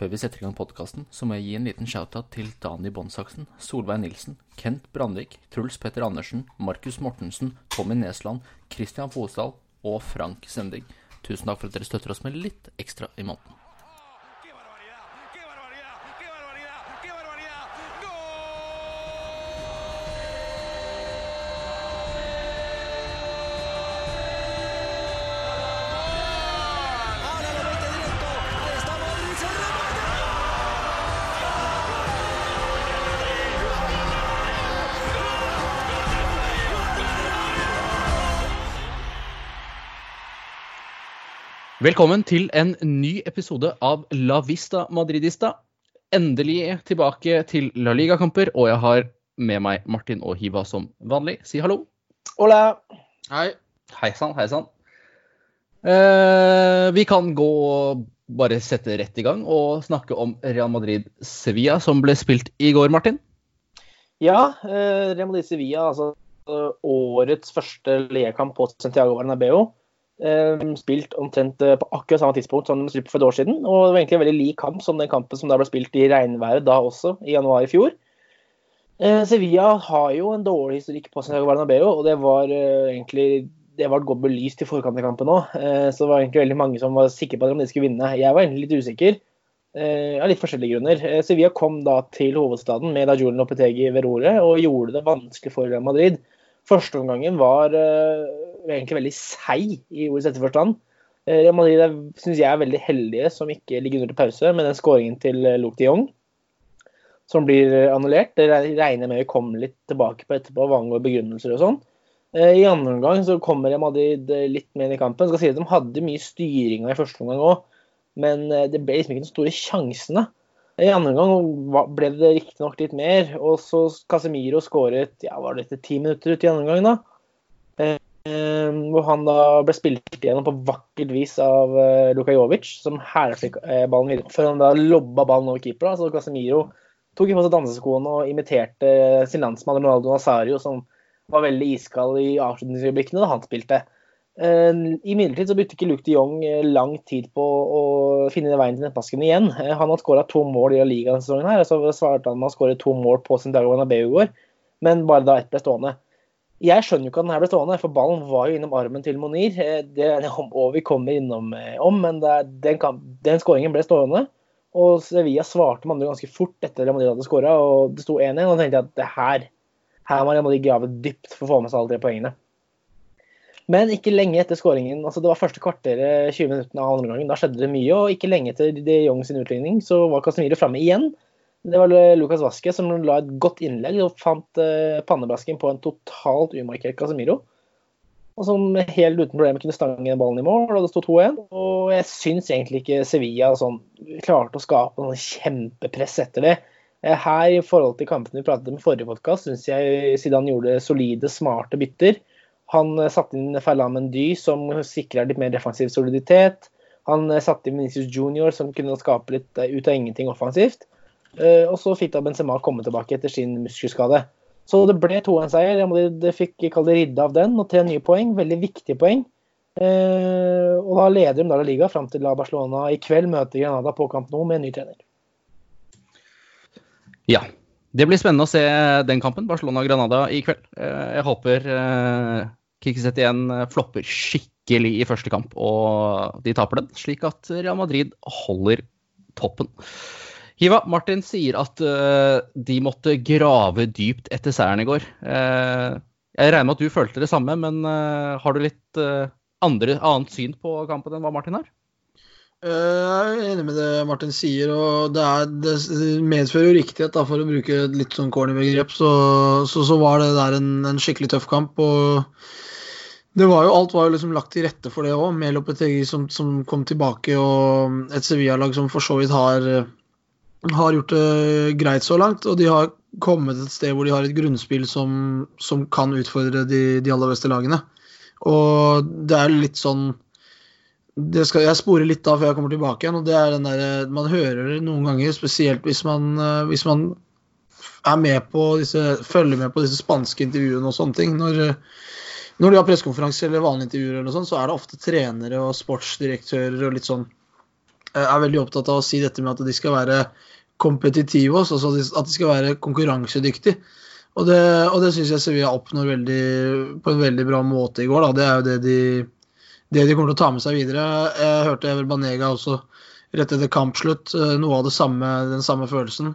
Før vi setter i gang podkasten, så må jeg gi en liten shoutout til Dani Bonsaksen, Solveig Nilsen, Kent Brandvik, Truls Petter Andersen, Markus Mortensen, Tommy Nesland, Christian Fosdal og Frank Sending. Tusen takk for at dere støtter oss med litt ekstra i måneden. Velkommen til en ny episode av La Vista Madridista. Endelig tilbake til La Liga-kamper, og jeg har med meg Martin og Hiva som vanlig. Si hallo. Hola. Hei. Hei sann, hei sann. Eh, vi kan gå og bare sette rett i gang og snakke om Real Madrid-Sevilla, som ble spilt i går, Martin. Ja, eh, Real Madrid Sevilla, altså årets første legekamp på Santiago Bernabeu. Eh, spilt omtrent eh, på akkurat samme tidspunkt som den spilte for et år siden. Og det var egentlig en veldig lik kamp som den kampen som da ble spilt i regnværet da også, i januar i fjor. Eh, Sevilla har jo en dårlig historikk på Santiago Bernabeu, og det var eh, egentlig det var godt belyst i forkant av kampen òg. Så det var egentlig veldig mange som var sikre på at de skulle vinne. Jeg var egentlig litt usikker. Av litt forskjellige grunner. Sevilla kom da til hovedstaden med Dajulen Lopetegi ved roret og gjorde det vanskelig for Real Madrid. Førsteomgangen var eh, egentlig veldig seig i ordets rette forstand. Eh, Real Madrid syns jeg er veldig heldige som ikke ligger under til pause med den skåringen til eh, Luke de Jong, som blir annullert. Det regner jeg med vi kommer litt tilbake på etterpå, hva angår begrunnelser og sånn. I andre omgang så kommer Madrid litt mer inn i kampen. Jeg Skal si at De hadde mye styringa i første omgang òg, men det ble liksom ikke de store sjansene. I andre omgang ble det riktignok litt mer, og så Casemiro skåret ja, var det etter ti minutter ut i andre omgang. da. Eh, eh, hvor han da ble spilt igjennom på vakkert vis av eh, Luka Jovic, som hælflikk eh, ballen videre. Før han da lobba ballen over keeper. da, Så Casemiro tok på seg danseskoene og imiterte sin landsmann Ronaldo Nazario, som var veldig iskald i avslutningsøyeblikkene da han spilte. Eh, Imidlertid så brukte ikke Luke de Jong eh, lang tid på å finne veien til nettbasken igjen. Eh, Han har skåra to mål i ligaen Liga denne sesongen, og så svarte han med å skåre to mål på Santiago Bernabeu i går, men bare da ett ble stående. Jeg skjønner jo ikke at den her ble stående, for ballen var jo innom armen til Monir. Eh, Det er og vi kommer innom eh, om, men er, den, den skåringen ble stående. Og Sevilla svarte med andre ganske fort etter at Madrid hadde skåra, og det sto 1-1. Og da tenkte jeg at det her, her må Real grave dypt for å få med seg alle tre poengene. Men ikke lenge etter skåringen, altså det var første kvarteret, 20 minuttene av andre gangen, da skjedde det mye. Og ikke lenge etter De Jong sin utligning så var Casemiro framme igjen. Det var Lucas Vasque som la et godt innlegg og fant eh, panneblasken på en totalt umarkert Casemiro. Og som helt uten problemer kunne stange ballen i mål, og det sto 2-1. Og jeg syns egentlig ikke Sevilla sånn, klarte å skape noe kjempepress etter det. Eh, Her i forhold til kampene vi pratet om i forrige podkast, syns jeg Zidane gjorde solide, smarte bytter. Han eh, satte inn Ferland Mendy, som sikrer litt mer defensiv soliditet. Han eh, satte inn Vinicius Junior, som kunne skape litt eh, ut av ingenting offensivt. Og så fikk da Benzema komme tilbake etter sin muskelskade. Så det ble 2-1-seier. De fikk kalle det ridde av den, og tre nye poeng. Veldig viktige poeng. Og da leder de da La Liga fram til La Barcelona i kveld møter Granada på kamp nå med en ny trener. Ja. Det blir spennende å se den kampen, Barcelona-Granada, i kveld. Jeg håper Kikkiset igjen eh, flopper skikkelig i første kamp, og de taper den, slik at Real Madrid holder toppen. Hiva, Martin sier at uh, de måtte grave dypt etter seieren i går. Uh, jeg regner med at du følte det samme, men uh, har du litt andre, annet syn på kampen enn hva Martin har? Jeg er enig med det Martin sier, og det, er, det medfører jo riktighet, da, for å bruke et litt sånn corny begrep. Så, så, så var det der en, en skikkelig tøff kamp. og det var jo, Alt var jo liksom lagt til rette for det òg, med Lopetegi som, som kom tilbake, og et Sevilla-lag som for så vidt har, har gjort det greit så langt. Og de har kommet et sted hvor de har et grunnspill som, som kan utfordre de, de aller beste lagene. Og det er litt sånn skal jeg sporer litt da før jeg kommer tilbake igjen. og det er den der, Man hører det noen ganger, spesielt hvis man, hvis man er med på disse, følger med på disse spanske intervjuene og sånne ting. Når, når de har pressekonferanser eller vanlige intervjuer, eller sånt, så er det ofte trenere og sportsdirektører og litt sånn eh, er veldig opptatt av å si dette med at de skal være kompetitive også, altså at de skal være konkurransedyktige. Og det, og det syns jeg Sevilla oppnår veldig, på en veldig bra måte i går. Da. Det er jo det de, det de kommer til å ta med seg videre. Jeg hørte Ever Banega også rett etter kampslutt, eh, noe av samme, den samme følelsen.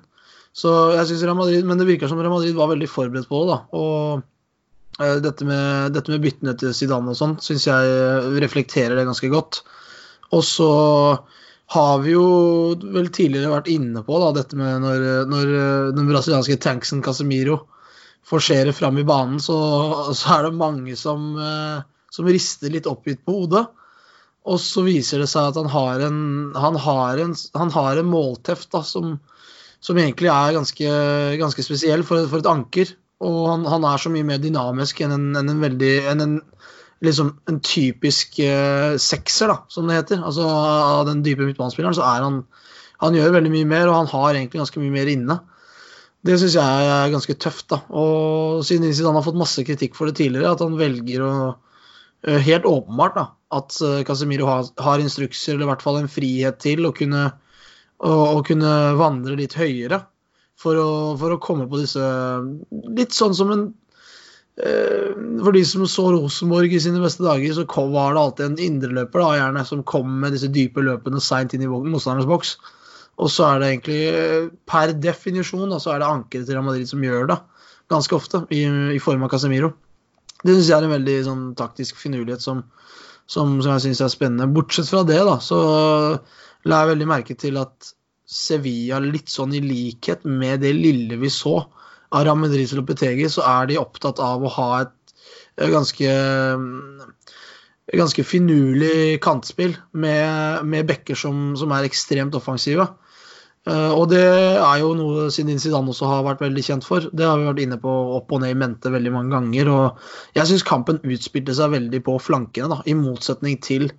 Så jeg synes Real Madrid, Men det virker som Real Madrid var veldig forberedt på det. da, og dette med, dette med byttene til Zidane og sånn syns jeg reflekterer det ganske godt. Og så har vi jo vel tidligere vært inne på da, dette med når, når den brasilianske tanksen Casemiro forserer fram i banen, så, så er det mange som, eh, som rister litt oppgitt på hodet. Og så viser det seg at han har en, han har en, han har en målteft da, som, som, egentlig er ganske, ganske spesiell for, for, et anker. Og han, han, er så mye mer dynamisk enn en, en, en veldig enn en, liksom en typisk eh, sekser, da, som det heter. Altså Av den dype midtbanespilleren så er han Han gjør veldig mye mer, og han har egentlig ganske mye mer inne. Det syns jeg er ganske tøft. da, og Siden han har fått masse kritikk for det tidligere, at han velger å uh, Helt åpenbart da, at uh, Casemiro har, instrukser, eller i hvert fall en frihet til å kunne, å, å kunne vandre litt høyere. For å, for å komme på disse Litt sånn som en Eh, for de som så Rosenborg i sine beste dager, så kom, var det alltid en indreløper da, gjerne, som kom med disse dype løpene seint inn i motstanderens boks. Og så er det egentlig eh, per definisjon da, så er det ankeret til Real Madrid som gjør det. Ganske ofte, i, i form av Casemiro. Det syns jeg er en veldig sånn, taktisk finurlighet som, som, som jeg syns er spennende. Bortsett fra det, da, så la jeg veldig merke til at Sevilla litt sånn i likhet med det lille vi så av Ramedris og Lopetegi, så er de opptatt av å ha et ganske ganske finurlig kantspill med, med bekker som, som, er ekstremt offensive. Uh, og det er jo noe Zinedine Zidane også har vært veldig kjent for. Det har vi vært inne på opp og ned i mente veldig mange ganger. Og jeg syns kampen utspilte seg veldig på flankene, da, i motsetning til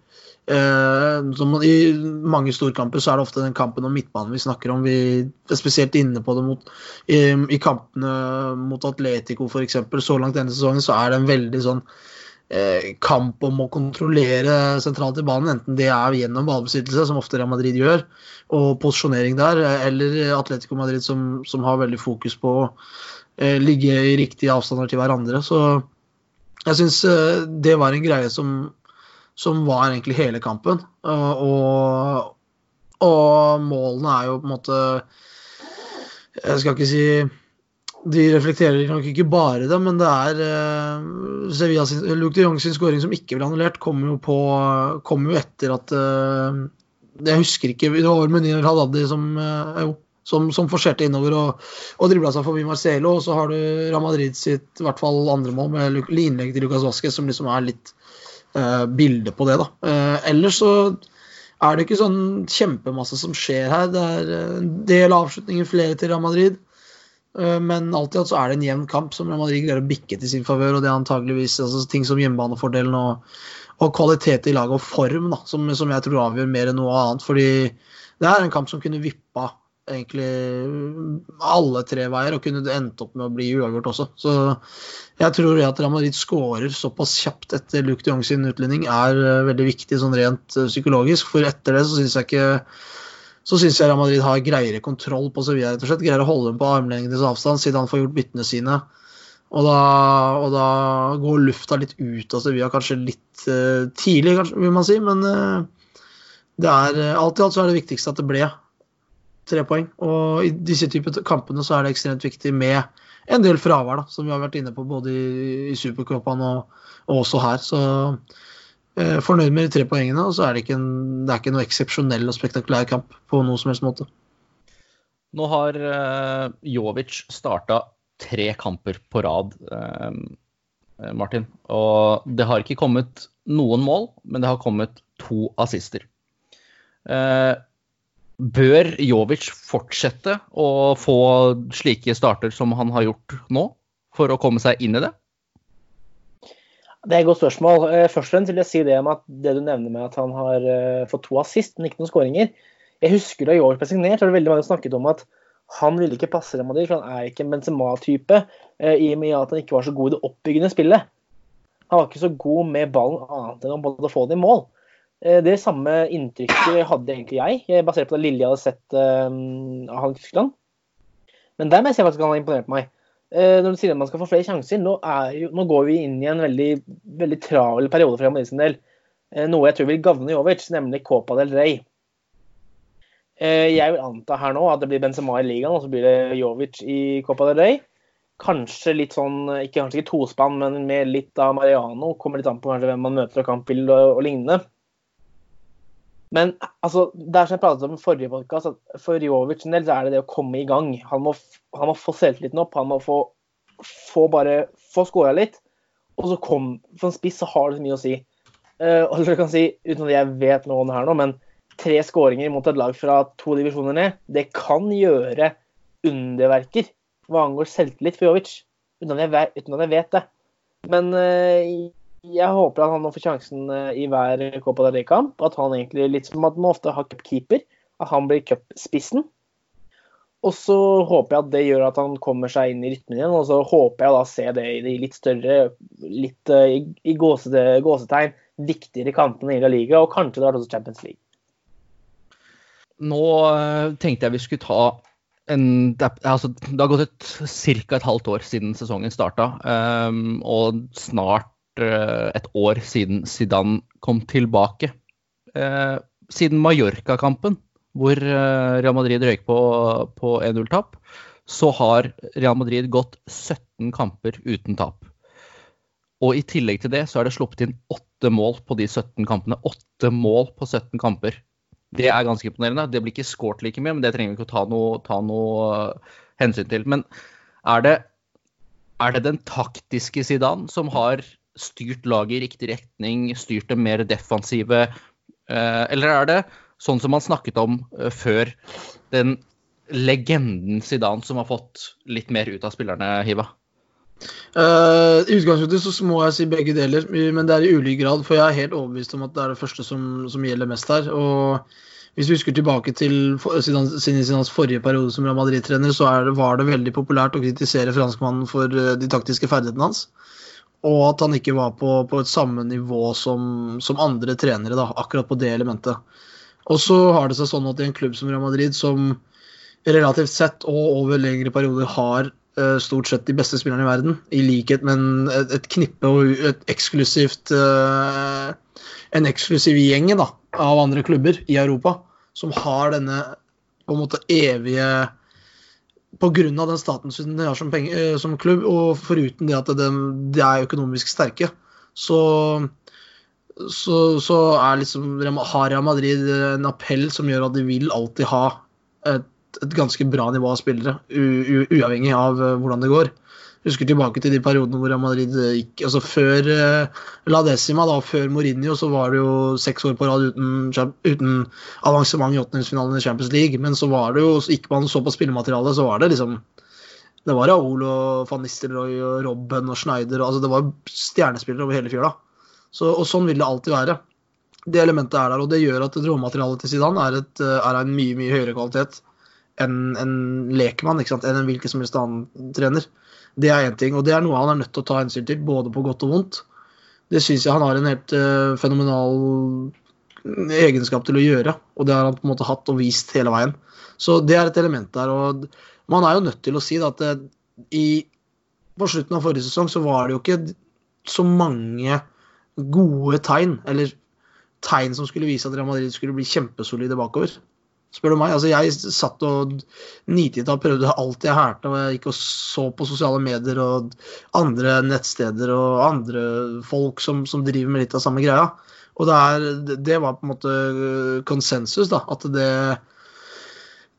Uh, I mange storkamper så er det ofte den kampen om midtbanen vi snakker om. Vi er spesielt inne på det mot, i, i kampene mot Atletico f.eks. Så langt denne sesongen så er det en veldig sånn kamp om å kontrollere sentralt i banen. Enten det er gjennom ballbesittelse, som ofte Real Madrid gjør, og posisjonering der, eller Atletico Madrid som, som har veldig fokus på å eh, ligge i riktige avstander til hverandre. Så jeg syns det var en greie som som var egentlig hele kampen. Og, og målene er jo på en måte Jeg skal ikke si de reflekterer nok ikke bare det, men det er uh, Sevilla sin, Luke de Jong sin skåring som ikke ble annullert, kom jo, på, kom jo etter at uh, Jeg husker ikke Det var Munir Haddadi som, jo, som, som forserte innover og, og dribla seg forbi Marcelo. Og så har du Ramadrid sitt i hvert fall andre mål med innlegg til Lucas Vasquez, som liksom er litt uh, bilde på det. da. Uh, ellers så er det ikke sånn kjempemasse som skjer her. Det er en del avslutninger, flere til Real Madrid. Uh, men alt i alt så er det en jevn kamp som Madrid greier å bikke til sin favør. Og det er antageligvis altså, ting som hjemmebanefordelen og, og kvalitet i laget og form da, som, som, jeg tror avgjør mer enn noe annet. Fordi det er en kamp som kunne vippa egentlig alle tre veier og kunne endt opp med å bli uavgjort også. Så jeg tror at Real Madrid skårer såpass kjapt etter Luke de Jong sin utlending er eh, veldig viktig sånn rent eh, psykologisk. For etter det så syns jeg ikke så syns jeg Real Madrid har greiere kontroll på Sevilla. rett og slett, Greier å holde dem på armlengdes avstand siden han får gjort byttene sine. Og da, og da, går lufta litt ut av Sevilla, kanskje litt uh, tidlig, kanskje, vil man si. Men uh, det er, alt i alt så er det viktigste at det ble tre poeng. Og i disse typer kampene så er det ekstremt viktig med en del fravær, da, som vi har vært inne på både i, i Supercupen og, og, også her. Så fornøyd med de tre poengene. Og så er det ikke, en, det er ikke noe eksepsjonell og spektakulær kamp på noe som helst måte. Nå har uh, Jovic starta tre kamper på rad, uh, Martin. Og det har ikke kommet noen mål, men det har kommet to assister. Uh, Bør Jovic fortsette å få slike starter som han har gjort nå, for å komme seg inn i det? Det er et godt spørsmål. Eh, først og fremst vil jeg si det om at det du nevner med at han har eh, fått to assist, men ikke noen skåringer. Jeg husker da York ble signert, var det veldig mange snakket om at han ville ikke passe Real Madrid, for han er ikke en Benzema-type, eh, i og med at han ikke var så god i det oppbyggende spillet. Han var ikke så god med ballen annet enn å få det i mål. Det samme inntrykket hadde egentlig jeg, basert på det lille jeg hadde sett av han i Tyskland. Men der må jeg faktisk at han har imponert meg. Eh, Når du sier at man skal få flere sjanser, nå, jo, nå går vi inn i en veldig, veldig travel periode for Real sin del. Eh, Noe jeg tror vil gagne Jovic, nemlig Copa del Rey. Eh, Jeg vil anta her nå at det blir Benzema i ligaen, og så blir det Jovic i Copa del Rey. Kanskje litt sånn, ikke kanskje ikke tospann, men med litt av Mariano. Kommer litt an på kanskje hvem man møter og kampbilde og, og lignende. Men altså, det er som jeg pratet om i forrige podkast, at for Jovic sin del så er det det å komme i gang. Han må, han må få selvtilliten opp. Han må få, få bare få skåra litt. Og så kom For en spiss så har det så mye å si. Uh, og dere kan si, uten at jeg vet noe om det her nå, men tre skåringer mot et lag fra to divisjoner ned, det kan gjøre underverker hva angår selvtillit for Jovic. Uten at jeg vet, uten at jeg vet det. Men eh, jeg håper at han nå får sjansen eh, i hver Copa del Rey-kamp. At han egentlig, litt som at man ofte har cupkeeper, at han blir cupspissen. Og så håper jeg at det gjør at han kommer seg inn i rytmen igjen. Og så håper jeg da å se det i de litt større, litt eh, i, gåsete, gåsetegn, viktigere kantene i La Liga, og kanskje det var også Champions League. Nå eh, tenkte jeg vi skulle ta en Det, altså, det har gått ca. et halvt år siden sesongen starta, Um, og snart et år siden Zidane kom tilbake. Eh, siden Mallorca-kampen, hvor eh, Real Madrid røyk på, på 1-0-tap, så har Real Madrid gått 17 kamper uten tap. Og i tillegg til det så er det sluppet inn åtte mål på de 17 kampene. Åtte mål på 17 kamper. Det er ganske imponerende. Det blir ikke skåret like mye, men det trenger vi ikke å ta noe, ta noe hensyn til. Men er det, er det den taktiske Zidane som har styrt laget i riktig retning, styrt det mer defensive, eh, eller er det sånn som man snakket om eh, før, den legenden Zidane som har fått litt mer ut av spillerne, Hiva? Eh, I utgangspunktet så må jeg si begge deler, men det er i ulik grad. For jeg er helt overbevist om at det er det første som, som gjelder mest her. Og hvis vi husker tilbake til siden, sin Zidanes forrige periode som Real Madrid-trener, så det, var det veldig populært å kritisere franskmannen for de taktiske ferdighetene hans. Og at han ikke var på, på et samme nivå som, som andre trenere, da, akkurat på det elementet. Og så har det seg sånn at i en klubb som Real Madrid, som relativt sett og over lengre perioder har uh, stort sett de beste spillerne i verden, i likhet med en, et, et knippe og et eksklusivt uh, En eksklusiv gjeng da, av andre klubber i Europa som har denne på en måte evige Pga. den statusen de har som, penge, eh, som klubb, og foruten det at de, de er økonomisk sterke, så så, så liksom, har Real Madrid en appell som gjør at de vil alltid ha et, et ganske bra nivå av spillere, u, u, uavhengig av eh, hvordan det går. Husker tilbake til de periodene hvor Madrid gikk altså Før eh, La Decima, da, før Mourinho, så var det jo seks år på rad uten, uten avansement i åttendelsfinalen i Champions League. Men så var det jo, så gikk man så på spillematerialet, så var det liksom Det var Raoul og van Nistelrooy og Robben og Schneider altså Det var stjernespillere over hele fjøla. Så, og sånn vil det alltid være. Det elementet er der, og det gjør at råmaterialet til Zidane er, et, eh, er en mye mye høyere kvalitet enn en lekmann, ikke sant? enn en hvilken som helst annen trener. Det er én ting, og det er noe han er nødt til å ta hensyn til, både på godt og vondt. Det syns jeg han har en helt uh, fenomenal egenskap til å gjøre, og det har han på en måte hatt og vist hele veien. Så det er et element der. og Man er jo nødt til å si at det, i, på slutten av forrige sesong så var det jo ikke så mange gode tegn, eller tegn som skulle vise at Real Madrid skulle bli kjempesolide bakover. Spør du meg. Altså, jeg satt og nititta og prøvde alt jeg hørte, og jeg gikk og så på sosiale medier og andre nettsteder og andre folk som, som driver med litt av samme greia. Og det, er, det var på en måte konsensus, da. At det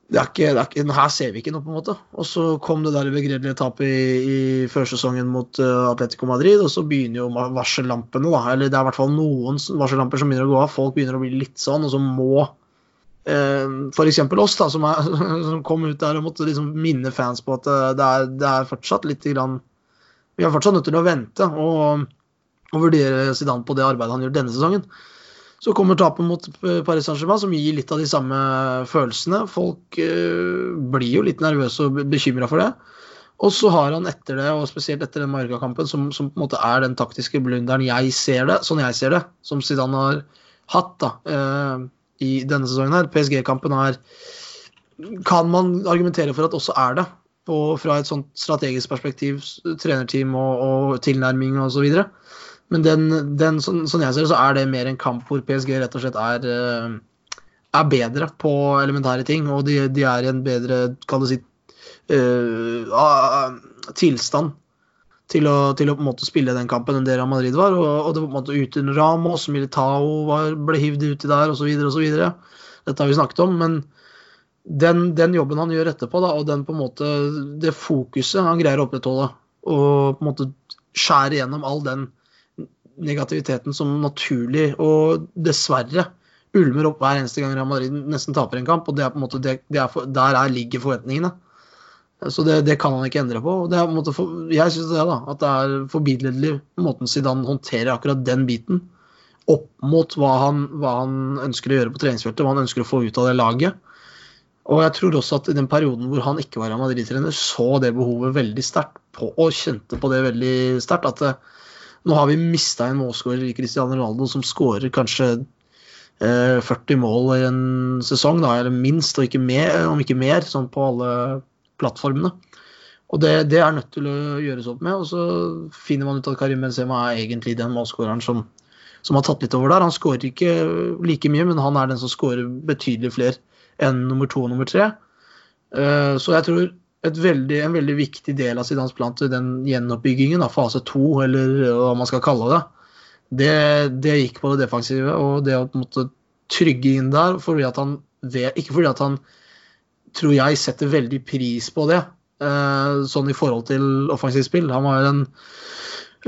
det er ikke, det er ikke, her ser vi ikke noe, på en måte. Og så kom det der begredelige tapet i, i førsesongen mot uh, Atletico Madrid, og så begynner jo varsellampene, da. Eller det er i hvert fall noen varsellamper som begynner å gå av. Folk begynner å bli litt sånn, og så må f.eks. oss, da, som, er, som kom ut der og måtte liksom minne fans på at uh, det, er, det er fortsatt litt grann Vi er fortsatt nødt til å vente og, og vurdere Zidane på det arbeidet han gjør denne sesongen. Så kommer tapet mot Paris Saint-Germain, som gir litt av de samme følelsene. Folk eh, blir jo litt nervøse og bekymra for det. Og så har han etter det, og spesielt etter den Marga-kampen, som, som, på en måte er den taktiske blunderen jeg ser det, sånn jeg ser det, som Zidane har hatt da, eh, i denne sesongen her. PSG-kampen er Kan man argumentere for at også er det, Og fra et sånt strategisk perspektiv, trenerteam og, og tilnærming osv. Men den, den, sånn, sånn jeg ser det, så er det mer en kamp hvor PSG rett og slett er, eh, er bedre på elementære ting. Og de, de er i en bedre, kan du si, uh, uh, tilstand til å, til å på en måte spille den kampen enn det Real Madrid var. Og, og det var på en måte uten Ramos, Militao var, ble hivd uti der osv. osv. Dette har vi snakket om. Men den, den jobben han gjør etterpå, da, og den på en måte, det fokuset han greier å opprettholde, og på en måte skjære gjennom all den negativiteten som naturlig og dessverre ulmer opp hver eneste gang Real Madrid nesten taper en kamp. og det er på en måte, det, det er for, Der er, ligger forventningene. Så det, det kan han ikke endre på. det er en for, Jeg syns det, da, at det er forbilledlig måten Zidane håndterer akkurat den biten opp mot hva han, hva han ønsker å gjøre på treningsfeltet, hva han ønsker å få ut av det laget. Og jeg tror også at i den perioden hvor han ikke var Real Madrid-trener, så det behovet veldig sterkt på, og kjente på det veldig sterkt. At det, nå har vi mista en målskårer i Cristiano Ronaldo som skårer kanskje eh, 40 mål i en sesong, da, eller minst, og ikke mer, om ikke mer, sånn på alle plattformene. Og det, det er nødt til å gjøres opp med. Og så finner man ut at Karim Benzema er egentlig den målskåreren som, som har tatt litt over der. Han skårer ikke like mye, men han er den som skårer betydelig flere enn nummer to og nummer tre. Eh, Så jeg tror veldig, en veldig viktig del av Zidans plan til den gjenoppbyggingen av fase to, eller hva man skal kalle det, det, det gikk på det defensive og det å på en måte trygge inn der. Fordi at han ikke fordi at han tror jeg setter veldig pris på det, eh, sånn i forhold til offensivt spill. Han var jo en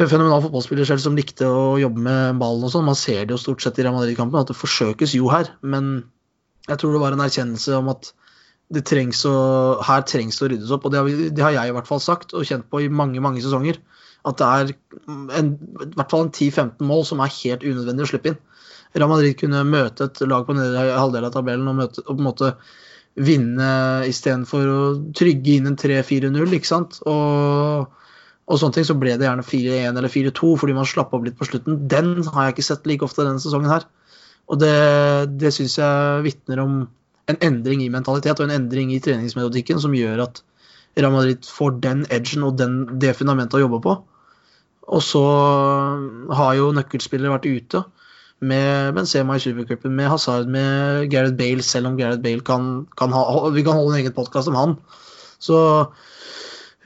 fenomenal fotballspiller selv som likte å jobbe med ballen og sånn. Man ser det jo stort sett i Real Madrid-kampen at det forsøkes jo her, men jeg tror det var en erkjennelse om at det trengs å, her trengs det å ryddes opp. Og det har, det har jeg i hvert fall sagt og kjent på i mange mange sesonger. At det er en, i hvert fall en 10-15 mål som er helt unødvendig å slippe inn. Real Madrid kunne møte et lag på nedre halvdel av tabellen og, møte, og på en måte vinne istedenfor å trygge inn en 3-4-0, ikke sant. Og, og sånne ting, så ble det gjerne 4-1 eller 4-2 fordi man slapp opp litt på slutten. Den har jeg ikke sett like ofte denne sesongen her. Og det, det syns jeg vitner om en endring i mentalitet og en endring i treningsmetodikken som gjør at Real Madrid får den edgen og den, det fundamentet å jobbe på. Og så har jo nøkkelspillere vært ute med Benzema i Supercupen, med Hazard, med Gareth Bale, selv om Gareth Bale kan, kan ha Vi kan holde en egen podkast om han. Så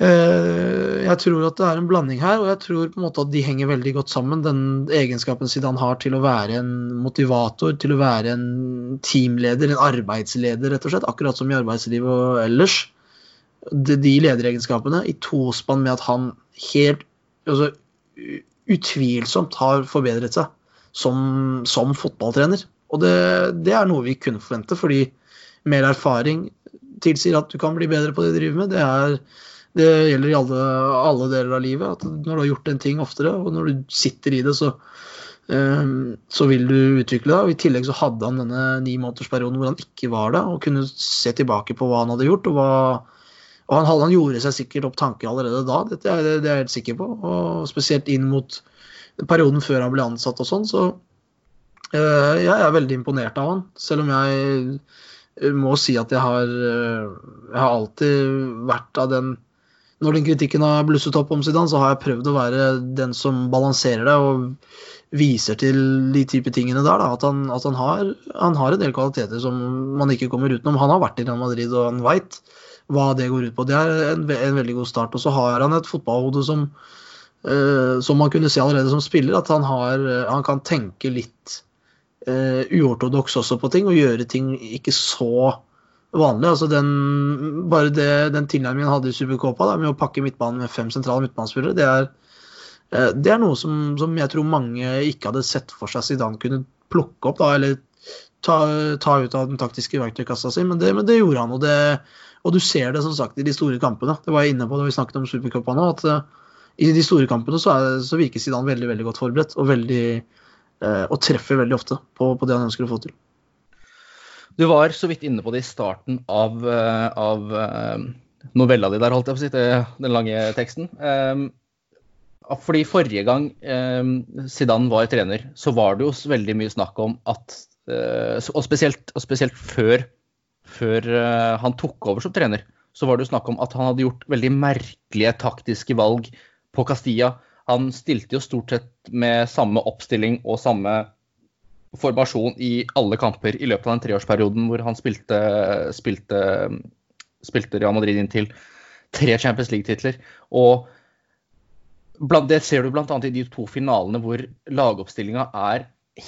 eh, jeg tror at det er en blanding her, og jeg tror på en måte at de henger veldig godt sammen. Den egenskapen Zidane har til å være en motivator, til å være en teamleder, en arbeidsleder, rett og slett. Akkurat som i arbeidslivet og ellers. De, de lederegenskapene i tospann med at han helt altså, utvilsomt har forbedret seg som, som fotballtrener. Og det, det er noe vi kunne forvente, fordi mer erfaring tilsier at du kan bli bedre på det du driver med. Det, er, det gjelder i alle, alle deler av livet. at Når du har gjort en ting oftere, og når du sitter i det, så, um, så vil du utvikle deg. Og I tillegg så hadde han denne ni månedersperioden hvor han ikke var det, og kunne se tilbake på hva han hadde gjort. og hva og han, han gjorde seg sikkert opp tanker allerede da, er, det er jeg helt sikker på. Og spesielt inn mot perioden før han ble ansatt og sånn, så uh, jeg er veldig imponert av han. Selv om jeg eh, må si at jeg har, eh, jeg har alltid vært av den Når den kritikken har blusset opp om Zidane, så har jeg prøvd å være den som balanserer det og viser til de type tingene der. Da. At, han, at han, har, han har en del kvaliteter som man ikke kommer utenom. Han har vært i Real Madrid og han veit hva det går ut på. Det er en, en veldig god start. Og så har han et fotballhode som, som man kunne se allerede som spiller, at han, har, eh, han kan tenke litt uh, uortodoks også på ting, og gjøre ting ikke så vanlig. Altså den, bare det, den tilnærmingen han hadde i Supercopa, med å pakke midtbanen med fem sentrale midtbanespillere, det er, uh, det er noe som, som jeg tror mange ikke hadde sett for seg Zidane kunne plukke opp, da, eller ta, ta ut av den taktiske verktøykassa si, men det, men det gjorde han. og det og du ser det som sagt i de store kampene. Det var jeg inne på da vi snakket om Supercopa nå. At eh, i de store kampene så, er, så virker Zidane veldig veldig godt forberedt. Og, veldig, eh, og treffer veldig ofte på, på det han ønsker å få til. Du var så vidt inne på det i starten av, eh, av eh, novella di der, holdt jeg på å si, den lange teksten. Um, Fordi forrige gang um, Zidane var trener, så var det jo veldig mye snakk om at uh, Og spesielt, og spesielt før, før uh, han tok over som trener, så var det jo snakk om at han hadde gjort veldig merkelige taktiske valg på Castilla. Han stilte jo stort sett med samme oppstilling og samme formasjon i alle kamper i løpet av den treårsperioden hvor han spilte, spilte, spilte Real Madrid inn til tre Champions League-titler. Og det ser du bl.a. i de to finalene hvor lagoppstillinga er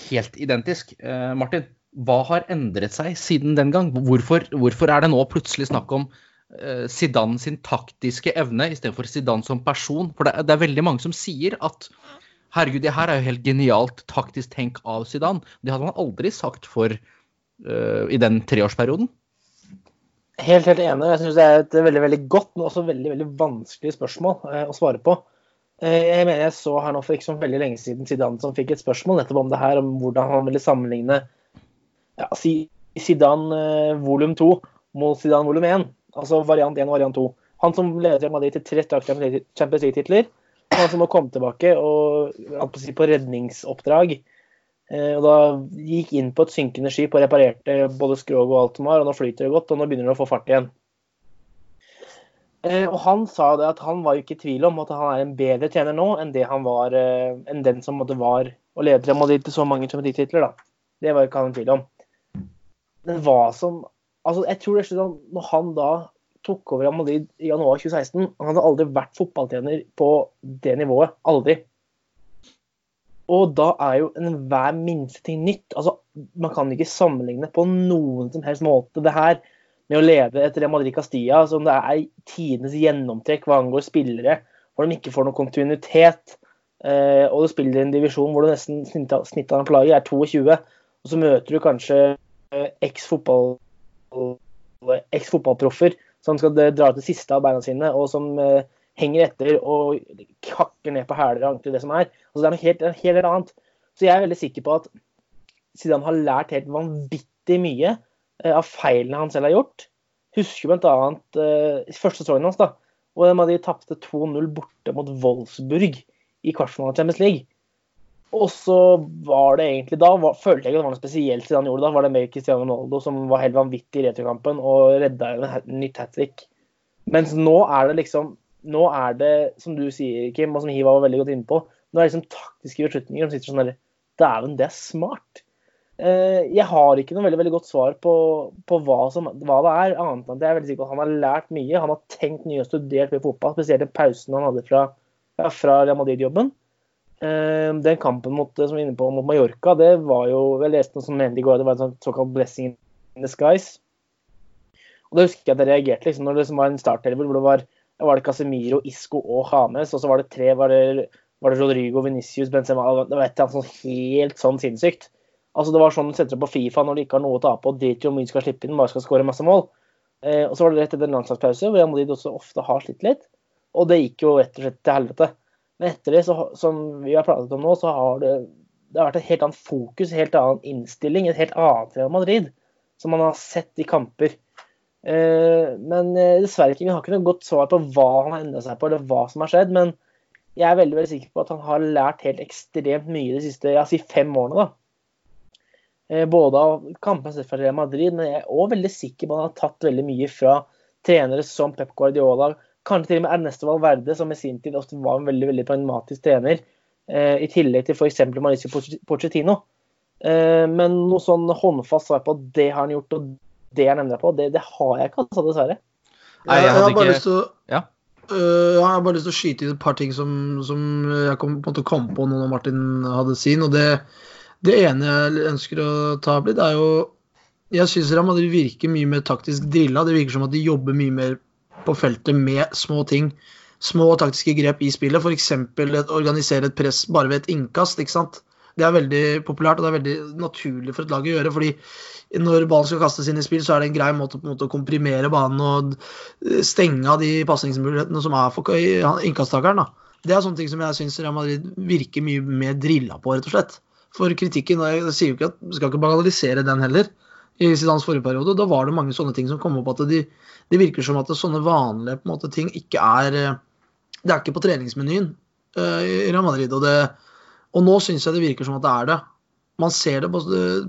helt identisk. Eh, Martin, hva har endret seg siden den gang? Hvorfor, hvorfor er det nå plutselig snakk om Zidane sin taktiske evne istedenfor Zidane som person? For det, det er veldig mange som sier at herregud, det her er jo helt genialt taktisk tenk av Zidane. Det hadde man aldri sagt for uh, i den treårsperioden. Helt, helt enig. Jeg syns det er et veldig veldig godt, men også veldig veldig vanskelig spørsmål eh, å svare på. Eh, jeg mener jeg så her nå for ikke så veldig lenge siden Zidane som fikk et spørsmål nettopp om det her, om hvordan han ville sammenligne ja, Zidane eh, volum 2 mot Zidane volum 1. Altså variant 1 og variant 2. Han som leder Madrid til tre strake Champions League-titler. Han som må komme tilbake og på, redningsoppdrag. Eh, og da gikk inn på et synkende skip og reparerte både skrog og alt som var, og nå flyter det godt, og nå begynner det å få fart igjen. Eh, og han sa det at han var ikke i tvil om at han er en bedre trener nå enn var, eh, enn den som var og leder Madrid til så mange Champions League-titler, da. Det var ikke han i tvil om. Men hva som Altså, jeg tror det er sånn når han da tok over Real Madrid i januar 2016 Han hadde aldri vært fotballtrener på det nivået. Aldri. Og da er jo enhver minste ting nytt. Altså, man kan ikke sammenligne på noen som helst måte det her med å leve etter Real Madrid Castilla som det er tidenes gjennomtrekk hva angår spillere, hvor de ikke får noen kontinuitet. Eh, og du spiller i en divisjon hvor du nesten snittet snittet av på laget er 22, og så møter du kanskje eh, eks-fotball eks-fotballproffer som skal dra ut det siste av beina sine, og som eh, henger etter og kakker ned på hæler og ankler, det som er. Altså, det er noe helt, helt annet. Så jeg er veldig sikker på at Zidane har lært helt vanvittig mye eh, av feilene han selv har gjort. Husker bl.a. Uh, første sesongen hans, da, hvor de tapte 2-0 borte mot Wolfsburg i kvartfinalen av Champions League. Og så var det egentlig da var, følte jeg ikke det var noe spesielt siden han gjorde det. da. Var det med Cristiano Ronaldo som var helt vanvittig i returkampen og redda en nytt hat trick. Mens nå er det liksom Nå er det, som du sier, Kim, og som Hiva var veldig godt inne på, nå er det liksom taktiske beslutninger som sitter sånn der Dæven, det er smart. Eh, jeg har ikke noe veldig veldig godt svar på, på hva, som, hva det er, annet enn at jeg er veldig sikker på at han har lært mye. Han har tenkt mye og studert mye fotball, spesielt den pausen han hadde fra, ja, fra Real Madrid-jobben. Eh, den kampen mot, som vi inne på, mot Mallorca, det var jo Jeg leste noe som mente i går, det var en sånn såkalt blessing in disguise. Og da husker jeg at jeg reagerte liksom, når det var en startelver hvor det var, var det Casemiro, Isco og Hames, og så var det tre var det, var det Rodrigo, Venicius, Benzema Det var et eller annet sånn helt sånn sinnssykt. Altså Det var sånn du setter opp på Fifa når du ikke har noe å tape og driter i hvor mye du skal slippe inn, bare skal skåre masse mål. Eh, og så var det rett etter en landslagspause, hvor Real Madrid også ofte har slitt litt. Og det gikk jo rett og slett til helvete. Men etter det, så, som vi har pratet om nå, så har det, det har vært et helt annet fokus, en helt annen innstilling, et helt annet Real Madrid. Som man har sett i kamper. Eh, men eh, dessverre ikke, vi har ikke noe godt svar på hva han har endret seg på, eller hva som har skjedd. Men jeg er veldig veldig sikker på at han har lært helt ekstremt mye de siste jeg si fem årene. da. Eh, Både av kampene fra Real Madrid, men jeg er også veldig sikker på at han har tatt veldig mye fra trenere som Pep Guardiola, kanskje til og med Ernesto Valverde, som i sin tid også var en veldig veldig pragmatisk trener, eh, i tillegg til f.eks. Mauricio Poch- Pochettino. Eh, Men noe sånn håndfast svar på det har han gjort, og det han endra på, det, det har jeg ikke, altså, dessverre. Nei, jeg har bare lyst til å Ja. Uh, jeg har bare lyst til å skyte inn et par ting som, som jeg kom, på en måte kom på nå når Martin hadde sin. og Det, det ene jeg ønsker å ta opp litt, er jo Jeg syns Real Madrid virker mye mer taktisk drilla. Det virker som at de jobber mye mer på feltet med små ting. Små taktiske grep i spillet. F.eks. organisere et press bare ved et innkast. ikke sant? Det er veldig populært og det er veldig naturlig for et lag å gjøre. fordi når ballen skal kastes inn i spill, så er det en grei måte, en måte å komprimere banen og stenge av de pasningsmulighetene som er for innkasttakeren. da. Det er sånne ting som jeg syns Real Madrid virker mye mer drilla på, rett og slett. For kritikken, og jeg sier jo ikke at skal ikke banalisere den heller, i Zidanes forrige periode, da var det mange sånne ting som kom opp at de, det virker som at sånne vanlige måte, ting ikke er eh, Det er ikke på treningsmenyen uh, i Real Madrid. Og, det, og nå syns jeg det virker som at det er det. Man ser det på,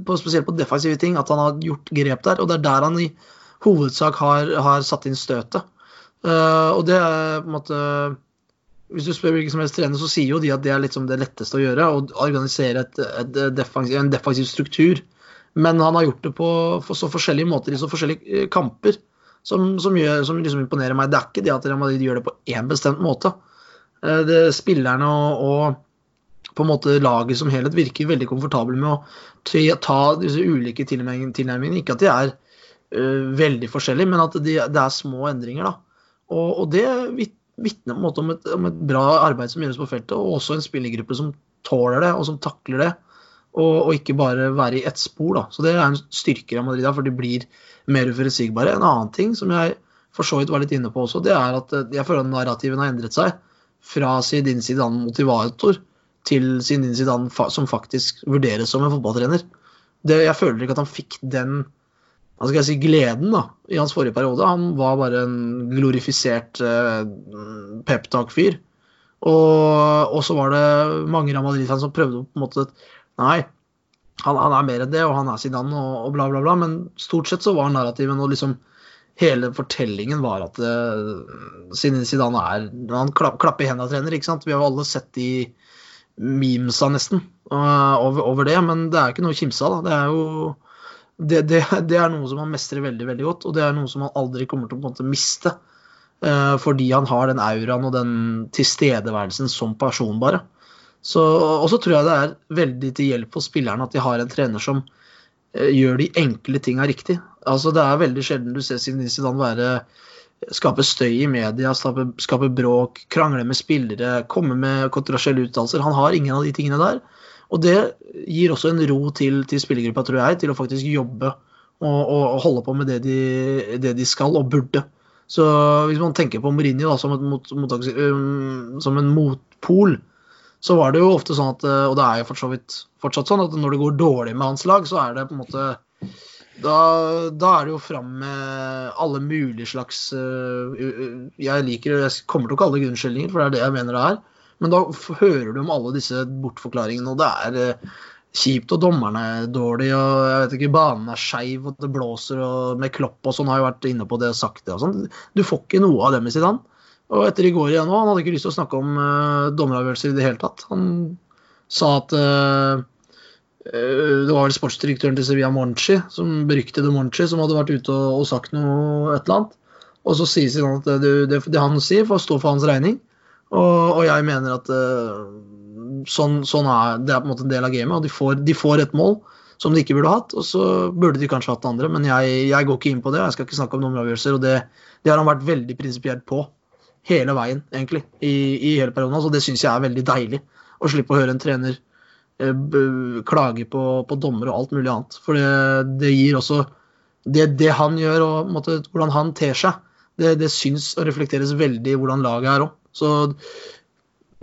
på, spesielt på defensive ting, at han har gjort grep der. Og det er der han i hovedsak har, har satt inn støtet. Uh, og det er på en måte Hvis du spør hvilken som helst trener, så sier jo de at det er liksom det letteste å gjøre. Å organisere et, et defensiv, en defensiv struktur. Men han har gjort det på så forskjellige måter i så forskjellige eh, kamper som, som, gjør, som liksom imponerer meg. Det er ikke det at Real Madrid gjør det på én bestemt måte. Eh, det, spillerne og, og, på en måte laget som helhet virker veldig komfortable med å ta disse ulike tilnærmingene. Ikke at de er uh, veldig forskjellige, men at de, det er små endringer. da. Og, og det vitner på om et, om et, bra arbeid som gjøres på feltet, og også en spillergruppe som tåler det, og som takler det. Og, og ikke bare være i ett spor. da. Så det er en styrke av Madrid, da, for de blir mer uforutsigbare. En annen ting som jeg for så vidt var litt inne på også, det er at eh, jeg føler at narrativen har endret seg. Fra Zidane Zidane motivator til Zinedine Zidane som faktisk vurderes som en fotballtrener. Det, jeg føler ikke at han fikk den hva skal jeg si, gleden da, i hans forrige periode. Han var bare en glorifisert eh, peptalk-fyr. Og, og, så var det mange av Madrid-fans som prøvde på en måte Nei, han, han, er mer enn det, og han er Zidane og, og, bla, bla, bla. Men stort sett så var narrativen og liksom hele fortellingen var at uh, Zidane er Han klapp, i hendene-trener, ikke sant. Vi har jo alle sett de memesa nesten uh, over, over, det, men det er ikke noe å kimse av. Det er jo det, det, det, er noe som han mestrer veldig veldig godt, og det er noe som han aldri kommer til å måte, miste. Uh, fordi han har den auraen og den tilstedeværelsen som person, bare. Så, og så tror jeg det er veldig til hjelp for spillerne at de har en trener som uh, gjør de enkle tinga riktig. Altså, det er veldig sjelden du ser Zinedine Zidane være skape støy i media, skape, skape bråk, krangle med spillere, komme med kontroversielle uttalelser. Han har ingen av de tingene der. Og det gir også en ro til, til spillergruppa, tror jeg, til å faktisk jobbe og, og holde på med det de, det de, skal og burde. Så hvis man tenker på Mourinho da, som, mot, mot, som, en motpol, så var det jo ofte sånn at Og det er jo for så vidt fortsatt sånn at når det går dårlig med hans lag, så er det på en måte da, da er det jo fram med alle mulige slags uh, Jeg liker Jeg kommer til å kalle det grunnskyldninger, for det er det jeg mener det er. Men da hører du om alle disse bortforklaringene, og det er eh, kjipt, og dommerne er dårlige, og jeg vet ikke, banen er skeiv, og det blåser, og med klopp og sånn, har jeg vært inne på det og sagt det og sånn. Du får ikke noe av dem i Zidane. Og etter i går igjen òg, han hadde ikke lyst til å snakke om uh, dommeravgjørelser i det hele tatt. Han sa at uh, det var vel sportsdirektøren til Sevilla Monchi, som beryktede Monchi, som hadde vært ute og, og sagt noe et eller annet. Og så sier han at det, det, det han sier, får stå for hans regning. Og, og jeg mener at uh, sånn, sånn, er det er på en måte en del av gamet. og de får, de får, et mål som de ikke burde hatt, og så burde de kanskje hatt det andre. Men jeg, jeg, går ikke inn på det. Jeg skal ikke snakke om dommeravgjørelser. Og det, det, har han vært veldig prinsipielt på hele veien, egentlig, i, i hele perioden. Så det syns jeg er veldig deilig. Å slippe å høre en trener eh, klage på, på dommer og alt mulig annet. For det, det gir også det, det, han gjør og måtte, hvordan han ter seg, det, det syns og reflekteres veldig i hvordan laget er òg. Så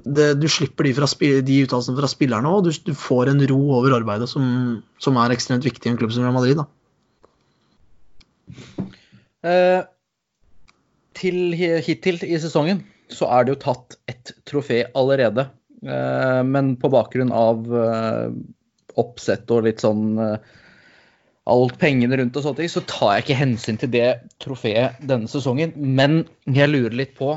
det, du slipper de, fra, de uttalelsene fra spillerne og du, du, får en ro over arbeidet som, som, er ekstremt viktig i en klubb som Real Madrid. Eh, til, hittil i sesongen så er det jo tatt ett trofé allerede. Eh, men på bakgrunn av eh, oppsett og litt sånn eh, alt pengene rundt og sånne ting, så tar jeg ikke hensyn til det trofeet denne sesongen. Men jeg lurer litt på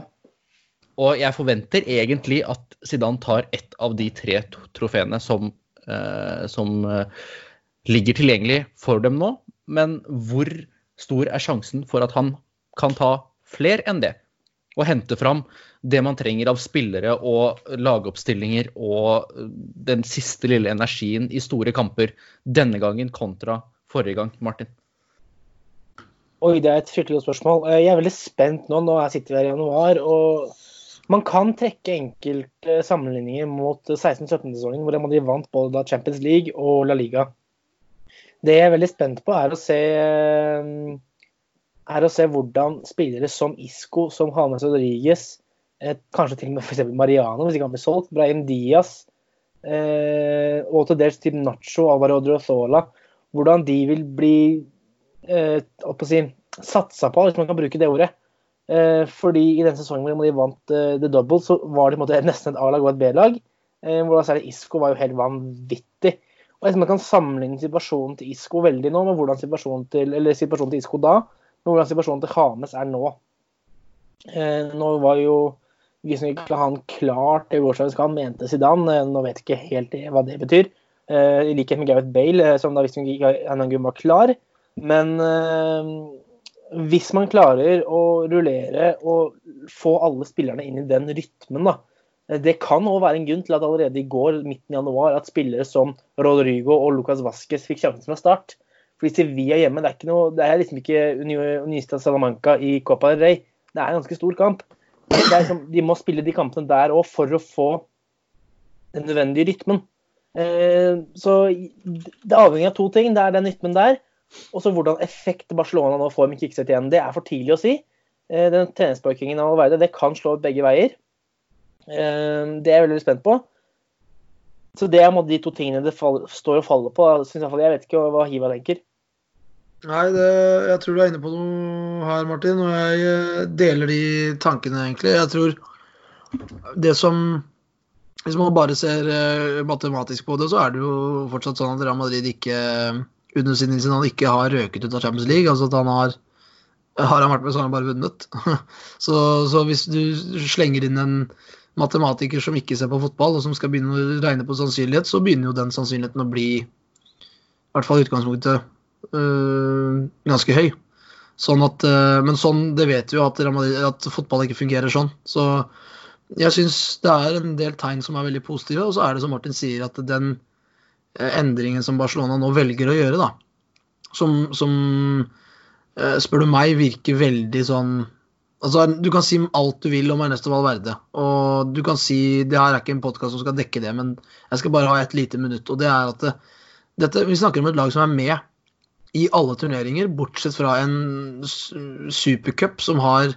og jeg forventer egentlig at Zidane tar ett av de tre trofeene som, som ligger tilgjengelig for dem nå. Men hvor stor er sjansen for at han kan ta flere enn det? Og hente fram det man trenger av spillere og lagoppstillinger og den siste lille energien i store kamper denne gangen kontra forrige gang, Martin? Oi, det er et fryktelig godt spørsmål. Eh, jeg er veldig spent nå. Nå sitter vi her i januar. og man kan trekke enkelte sammenligninger mot 16-17-sesongen, hvor de vant både Champions League og La Liga. Det jeg er veldig spent på, er å se, er å se hvordan spillere som Isco, som James Rodriguez, eh, kanskje til og med f.eks. Mariano, hvis ikke han blir solgt, Brahim Diaz, eh, og til dels til Nacho, Alvaro Drozola, hvordan de vil bli eh, si, satsa på, hvis man kan bruke det ordet, Eh, fordi i den sesongen hvor de vant eh, The Double, så var det måte nesten et A-lag og et B-lag. Eh, hvor da særlig Isco var jo helt vanvittig. Og jeg tror Man kan sammenligne situasjonen til Isco veldig nå med hvordan situasjonen til, eller situasjonen til Isco da, hvordan situasjonen til Hames er nå. Eh, nå var jo ikke han klart til gårsdagens kamp, mente Zidane. Eh, nå vet jeg ikke helt hva det betyr. Eh, I likhet med Gareth Bale, eh, som da visste ikke gang var klar. Men eh, hvis man klarer å rullere og få alle spillerne inn i den rytmen, da. eh, Det kan òg være en grunn til at allerede i går, midten i januar, at spillere som Rodrigo og Lucas Vasques fikk sjansen fra start. Fordi Sevilla hjemme, det er, ikke noe, det er liksom ikke Unista Salamanca i Copa del Rey. Det er en ganske stor kamp. Liksom, de må spille de kampene der òg for å få den nødvendige rytmen. Eh, så det avhenger av to ting. Det er den rytmen der, og så hvordan effekt Barcelona nå får med Kikset igjen. Det er for tidlig å si. Eh, den treningsparkingen av Valverde det kan slå begge veier. Eh, det er jeg veldig spent på. Så det er de to tingene det fall, står og faller på. Synes jeg, jeg vet ikke hva Hiva tenker. Nei, det, jeg tror du er inne på noe her, Martin, og jeg eh, deler de tankene, egentlig. Jeg tror det som Hvis man bare ser eh, matematisk på det, så er det jo fortsatt sånn at Real Madrid ikke under sin han ikke har røket ut av Champions League. Altså at han har Har han vært med, så har han bare vunnet. Så, så hvis du slenger inn en matematiker som ikke ser på fotball, og som skal begynne å regne på sannsynlighet, så begynner jo den sannsynligheten å bli, i hvert fall i utgangspunktet, ganske høy. Sånn at, øh, men sånn, det vet vi jo at, at fotball ikke fungerer sånn. Så jeg syns det er en del tegn som er veldig positive, og så er det som Martin sier, at den eh, endringen som Barcelona nå velger å gjøre, da, som, som eh, spør du meg, virker veldig sånn Altså, Du kan si alt du vil om Ernesto Valverde, og du kan si det her er ikke en podkast som skal dekke det, men jeg skal bare ha et lite minutt. og det er at det, dette, Vi snakker om et lag som er med i alle turneringer, bortsett fra en supercup som har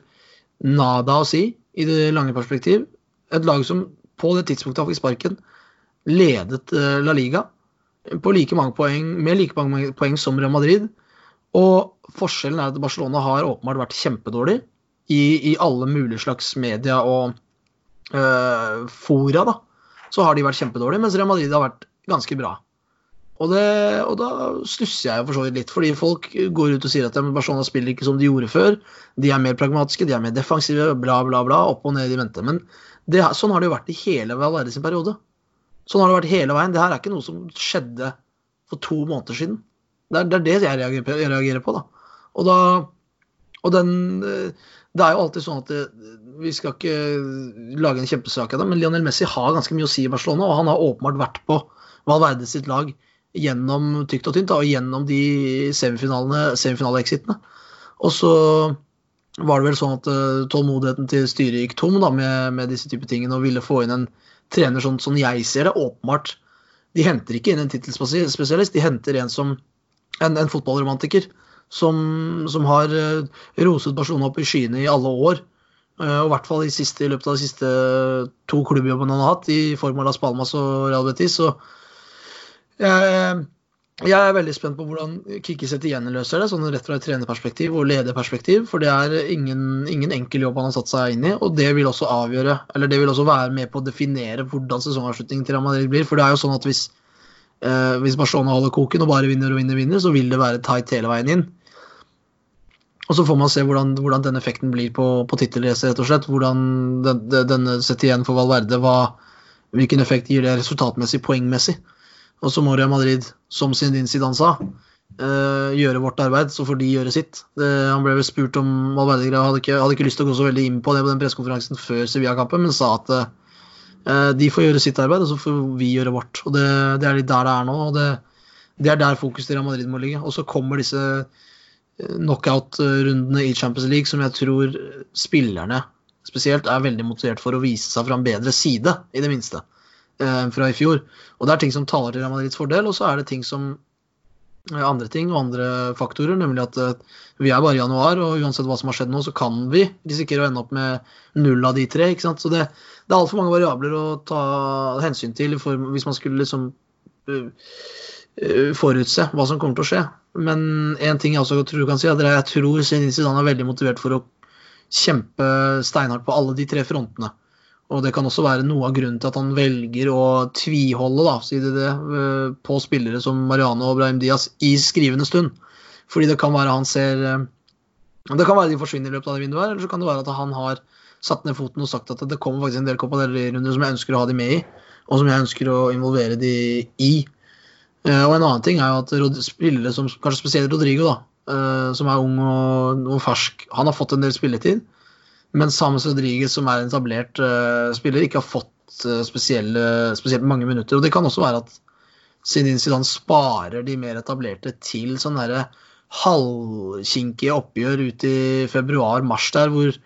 nada å si i det lange perspektiv. Et lag som på det tidspunktet fikk sparken, ledet eh, La Liga på like mange poeng, med like mange poeng som Real Madrid. Og forskjellen er at Barcelona har åpenbart vært kjempedårlig i, i alle mulige slags media og øh, fora. da, Så har de vært kjempedårlige, mens Real Madrid har vært ganske bra. Og, det, og da stusser jeg for så vidt litt, fordi folk går ut og sier at Barcelona spiller ikke som de gjorde før. De er mer pragmatiske, de er mer defensive, bla, bla, bla. Opp og ned i vente. Men det, sånn har det jo vært i hele Valverde sin periode. Sånn har det vært hele veien. Det her er ikke noe som skjedde for to måneder siden. Det er det, er det jeg, reagerer på, jeg reagerer på, da. Og da Og den eh, Det er jo alltid sånn at det, vi skal ikke lage en kjempesak av det, men Lionel Messi har ganske mye å si i Barcelona, og han har åpenbart vært på Valverde sitt lag gjennom tykt og tynt, da, og gjennom de semifinaleexitene. Og så var det vel sånn at uh, tålmodigheten til styret gikk tom da, med, med disse type tingene, og ville få inn en trener sånn som jeg ser det, åpenbart. De henter ikke inn en tittelspesialist, de henter en som en, en fotballromantiker som, som har uh, roset Barcelona opp i skyene i alle år. Uh, og i hvert fall i, løpet av de siste to klubbjobbene han har hatt, i form av Las Palmas og Real Betis. Så jeg, jeg er veldig spent på hvordan Kikkiset igjen løser det, sånn rett fra et trenerperspektiv og lederperspektiv. For det er ingen, ingen enkel jobb han har satt seg inn i, og det vil også avgjøre, eller det vil også være med på å definere hvordan sesongavslutningen til Real blir. For det er jo sånn at hvis, eh, hvis Barcelona holder koken og bare vinner og vinner, vinner, så vil det være tight hele veien inn. Og så får man se hvordan, hvordan den effekten blir på, på tittelracet, rett og slett. Hvordan den, den- denne Setien for Valverde, hva, hvilken effekt gir det resultatmessig, poengmessig. Og så må Real Madrid, som Zinedine Zidane sa, uh, gjøre vårt arbeid, så får de gjøre sitt. Det, han ble vel spurt om Valverde hadde ikke, hadde ikke lyst til å gå så veldig inn på det på den pressekonferansen før Sevilla-kampen, men sa at uh, de får gjøre sitt arbeid, og så får vi gjøre vårt. Og det, det er litt der det er nå, og det, det er der fokuset til Real Madrid må ligge. Og så kommer disse eh, knockout-rundene i Champions League som jeg tror spillerne spesielt er veldig motivert for å vise seg fra en bedre side, i det minste fra i fjor. Og det er ting som taler til Real Madrids fordel, og så er det ting som eh, andre ting og andre faktorer, nemlig at eh, vi er bare i januar, og uansett hva som har skjedd nå, så kan vi risikere å ende opp med null av de tre. ikke sant? Så det, det er altfor mange variabler å ta hensyn til for, hvis man skulle liksom eh, eh, forutse hva som kommer til å skje. Men en ting jeg også tror kan si, er at jeg tror Zidane er veldig motivert for å kjempe steinhardt på alle de tre frontene. Og det kan også være noe av grunnen til at han velger å tviholde da, det det, eh, på spillere som Mariano og Brahim Diaz i skrivende stund. Fordi det kan være han ser eh, Det kan være de forsvinner i løpet av det vinduet, eller så kan det være at han har satt ned foten og sagt at det kommer faktisk en del Copa del Rey-runder som jeg ønsker å ha de med i, og som jeg ønsker å involvere de i. Eh, Og en annen ting er jo at spillere som kanskje spesielt Rodrigo, da, som er ung og, og fersk, han har fått en del spilletid. Mens Samus Rodriguez, som er en etablert uh, spiller, ikke har fått uh, spesielt mange minutter. Og det kan også være at Zinedine Zidane sparer de mer etablerte til sånne derre halvkinkige oppgjør ut i februar-mars der, hvor,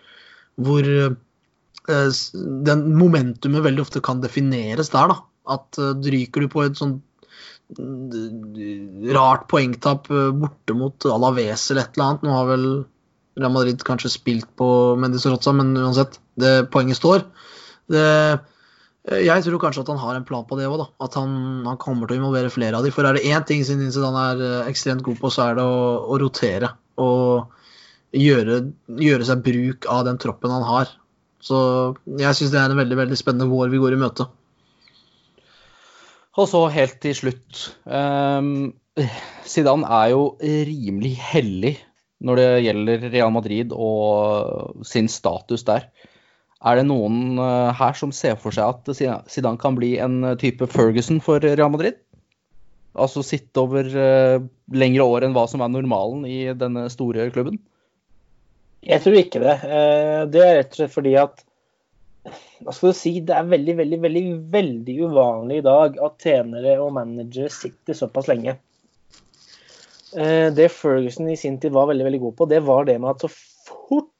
hvor uh, den momentumet veldig ofte kan defineres der, da. At uh, ryker du på et sånn mm, rart poengtap borte mot Alaves eller et eller annet. Nå har vel Real Madrid kanskje spilt på Mendes Rotsa, men uansett, det poenget står. Det, jeg tror kanskje at han har en plan på det òg, at han, han kommer til å involvere flere av dem. For er det én ting siden Zidane er eh, ekstremt god på, så er det å, å rotere. Og gjøre, gjøre seg bruk av den troppen han har. Så jeg syns det er en veldig veldig spennende vår vi går i møte. Og så helt til slutt Um, Zidane er jo rimelig hellig når det gjelder Real Madrid og sin status der. Er det noen eh, her som ser for seg at Zidane kan bli en eh, type Ferguson for Real Madrid? Altså sitte over eh, lengre år enn hva som er normalen i denne store klubben? Jeg tror ikke det. Det er rett og slett fordi at hva skal du si, Det er veldig veldig, veldig, veldig uvanlig i dag at trenere og managere sitter såpass lenge. Eh, Det Ferguson i sin tid var veldig veldig god på, det var det med at så fort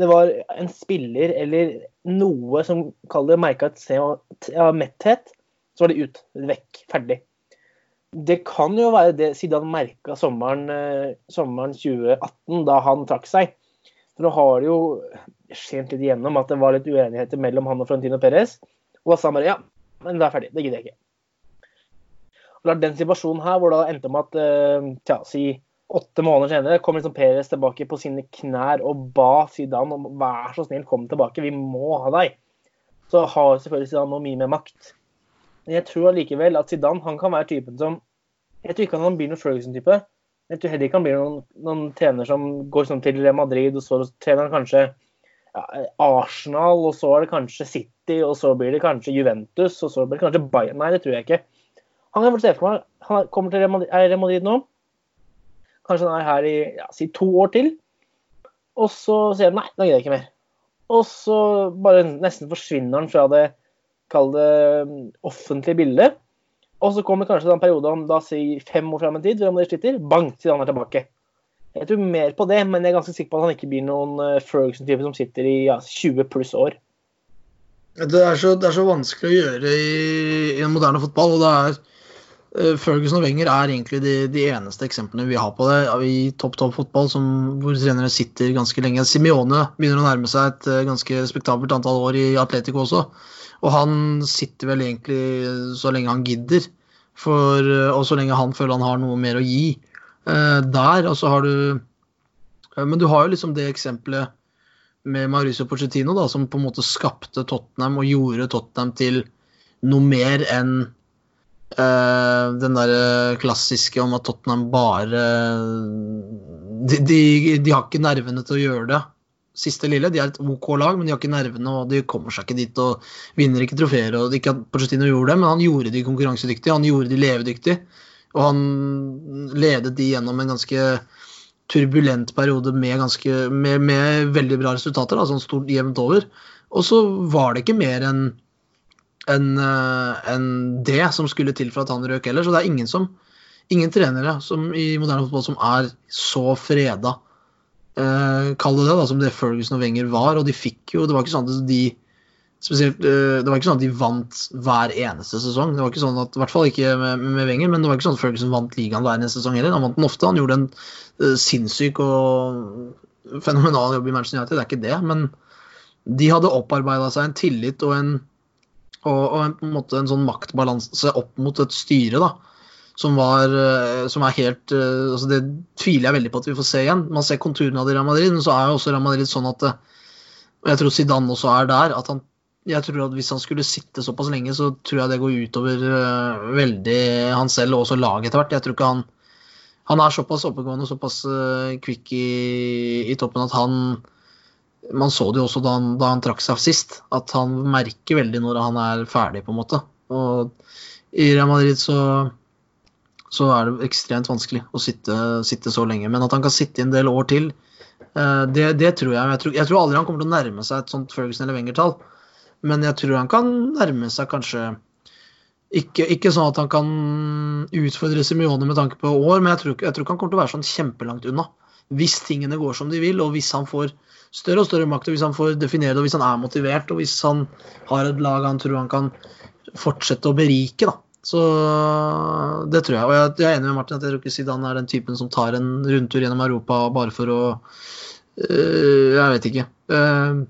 det var en spiller eller noe som kaller merka et sted av metthet, så var det ut. Vekk. Ferdig. Det kan jo være det Zidane merka sommeren, eh, sommeren 2018, da han trakk seg. For nå har det jo skjent litt igjennom at det var litt uenigheter mellom han og Frontino Perez. Og da sa han bare ja, men det er ferdig. Det gidder jeg ikke. Og det er den situasjonen her hvor det endte med at eh, tja, si åtte måneder senere kom liksom Perez tilbake på sine knær og ba Zidane om vær så snill, kom tilbake, vi må ha deg. Så har selvfølgelig Zidane nå mye mer makt. Men jeg tror allikevel at Zidane han kan være typen som Jeg tror ikke han blir noen Ferguson-type. Jeg tror heller ikke han blir noen, noen trener som går sånn til Madrid, og så trener han kanskje ja, Arsenal, og så er det kanskje City, og så blir det kanskje Juventus, og så blir det kanskje Bayern. Nei, det tror jeg ikke. Han kan se for meg han kommer til Real Madrid, nå. Kanskje han er her i ja, si to år til. Og så sier han nei, nå gidder jeg ikke mer. Og så bare nesten forsvinner han fra det kall det mm, offentlige bildet. Og så kommer kanskje den perioden om da si fem år fram i tid, hvor han sliter. Bang, siden han er tilbake. Jeg tror mer på det, men jeg er ganske sikker på at han ikke blir noen eh, Ferguson-type som sitter i ja, 20 pluss år. Det er, så, det er så vanskelig å gjøre i, i en moderne fotball. og det er Ferguson og Wenger er egentlig de, de eneste eksemplene vi har på det i topp topp fotball hvor trenere sitter ganske lenge. Simione begynner å nærme seg et eh, ganske spektabelt antall år i Atletico også. Og han sitter vel egentlig så lenge han gidder, for, eh, og så lenge han føler han har noe mer å gi. Eh, der, og så har du eh, Men du har jo liksom det eksempelet med Mauricio Pochettino, da, som på en måte skapte Tottenham og gjorde Tottenham til noe mer enn eh, den derre klassiske om at Tottenham bare de, de, de har ikke nervene til å gjøre det siste lille. De er et OK lag, men de har ikke nervene, og de kommer seg ikke dit og vinner ikke trofeer. og Ikke at Pochettino gjorde det, men han gjorde de konkurransedyktige, han gjorde de levedyktige. Og han ledet de gjennom en ganske turbulent periode med, ganske, med, med veldig bra resultater, altså han stort jevnt over. Og så var det ikke mer enn enn en det som skulle til for at han røk heller. Så det er ingen som ingen trenere som, i moderne fotball som er så freda, eh, kall det det, da, som det Ferguson og Wenger var. Og de fikk jo Det var ikke sånn at de spesielt, eh, det var ikke sånn at de vant hver eneste sesong. Det var ikke sånn at, I hvert fall ikke med, med Wenger, men det var ikke sånn at Ferguson vant ligaen hver eneste sesong heller. Han vant den ofte. Han gjorde en eh, sinnssyk og fenomenal jobb i Manchester United, det er ikke det. Men de hadde opparbeida seg en tillit og en, og, og på en, måte en sånn maktbalanse opp mot et styre da, som, var, eh, som er helt eh, altså Det tviler jeg veldig på at vi får se igjen. Man ser konturene av det i Real Madrid, men så er jo også Real Madrid sånn at eh, Og jeg tror Zidane også er der. at han jeg tror at Hvis han skulle sitte såpass lenge, så tror jeg det går utover veldig han selv og også laget etter hvert. Jeg tror ikke han Han er såpass oppegående og såpass kvikk i, i, toppen at han Man så det jo også da han, da han trakk seg sist, at han merker veldig når han er ferdig, på en måte. Og i Real Madrid så så er det ekstremt vanskelig å sitte, sitte, så lenge. Men at han kan sitte en del år til, uh, det, det, tror jeg. Jeg tror, jeg tror aldri han kommer til å nærme seg et sånt Ferguson eller Wenger-tall. Men jeg tror han kan nærme seg kanskje ikke, ikke, sånn at han kan utfordre Simione med tanke på år, men jeg tror, jeg tror ikke han kommer til å være sånn kjempelangt unna. Hvis tingene går som de vil, og hvis han får større og større makt, og hvis han får definere det, og hvis han er motivert, og hvis han har et lag han tror han kan fortsette å berike, da. Så det tror jeg. Og jeg, er enig med Martin at jeg tror ikke Zidane er den typen som tar en rundtur gjennom Europa bare for å øh, Jeg vet ikke. Øh,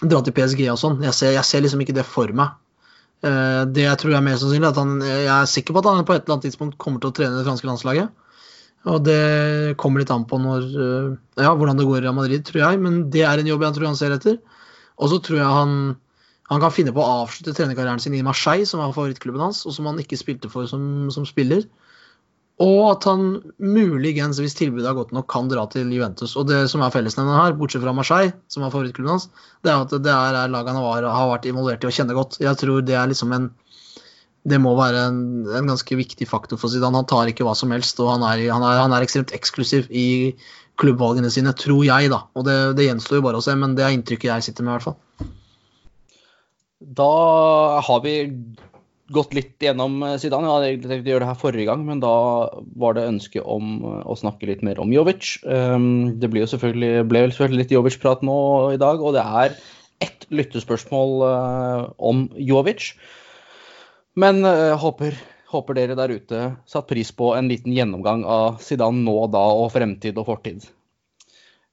dra til PSG og sånn. Jeg jeg ser, liksom ikke det for meg. Uh, det jeg tror er mer sannsynlig, at han, jeg er sikker på at han på et eller annet tidspunkt kommer til å trene det franske landslaget. Og det kommer litt an på når, uh, ja, hvordan det går i Real Madrid, tror jeg. Men det er en jobb jeg tror han ser etter. Og så tror jeg han, han kan finne på å avslutte trenerkarrieren sin i Marseille, som er favorittklubben hans, og som han ikke spilte for som, som spiller. Og at han muligens, hvis tilbudet er godt nok, kan dra til Juventus. Og det som er fellesnevneren her, bortsett fra Marseille, som er favorittklubben hans, det er at det er, laget han har, vært involvert i og kjenner godt. Jeg tror det er liksom en Det må være en, en ganske viktig faktor for Zidane. Han tar ikke hva som helst, og han er, han er, han er ekstremt eksklusiv i klubbvalgene sine, tror jeg, da. Og det, det gjenstår jo bare å se, men det er inntrykket jeg sitter med, i hvert fall. Da har vi gått litt gjennom eh, Zidane. Jeg hadde egentlig tenkt å gjøre det her forrige gang, men da var det ønske om eh, å snakke litt mer om Jovic. Ehm, det ble jo selvfølgelig, ble selvfølgelig litt Jovic-prat nå i dag, og det er ett lyttespørsmål eh, om Jovic. Men jeg håper, håper dere der ute satt pris på en liten gjennomgang av Zidane nå, da og fremtid og fortid.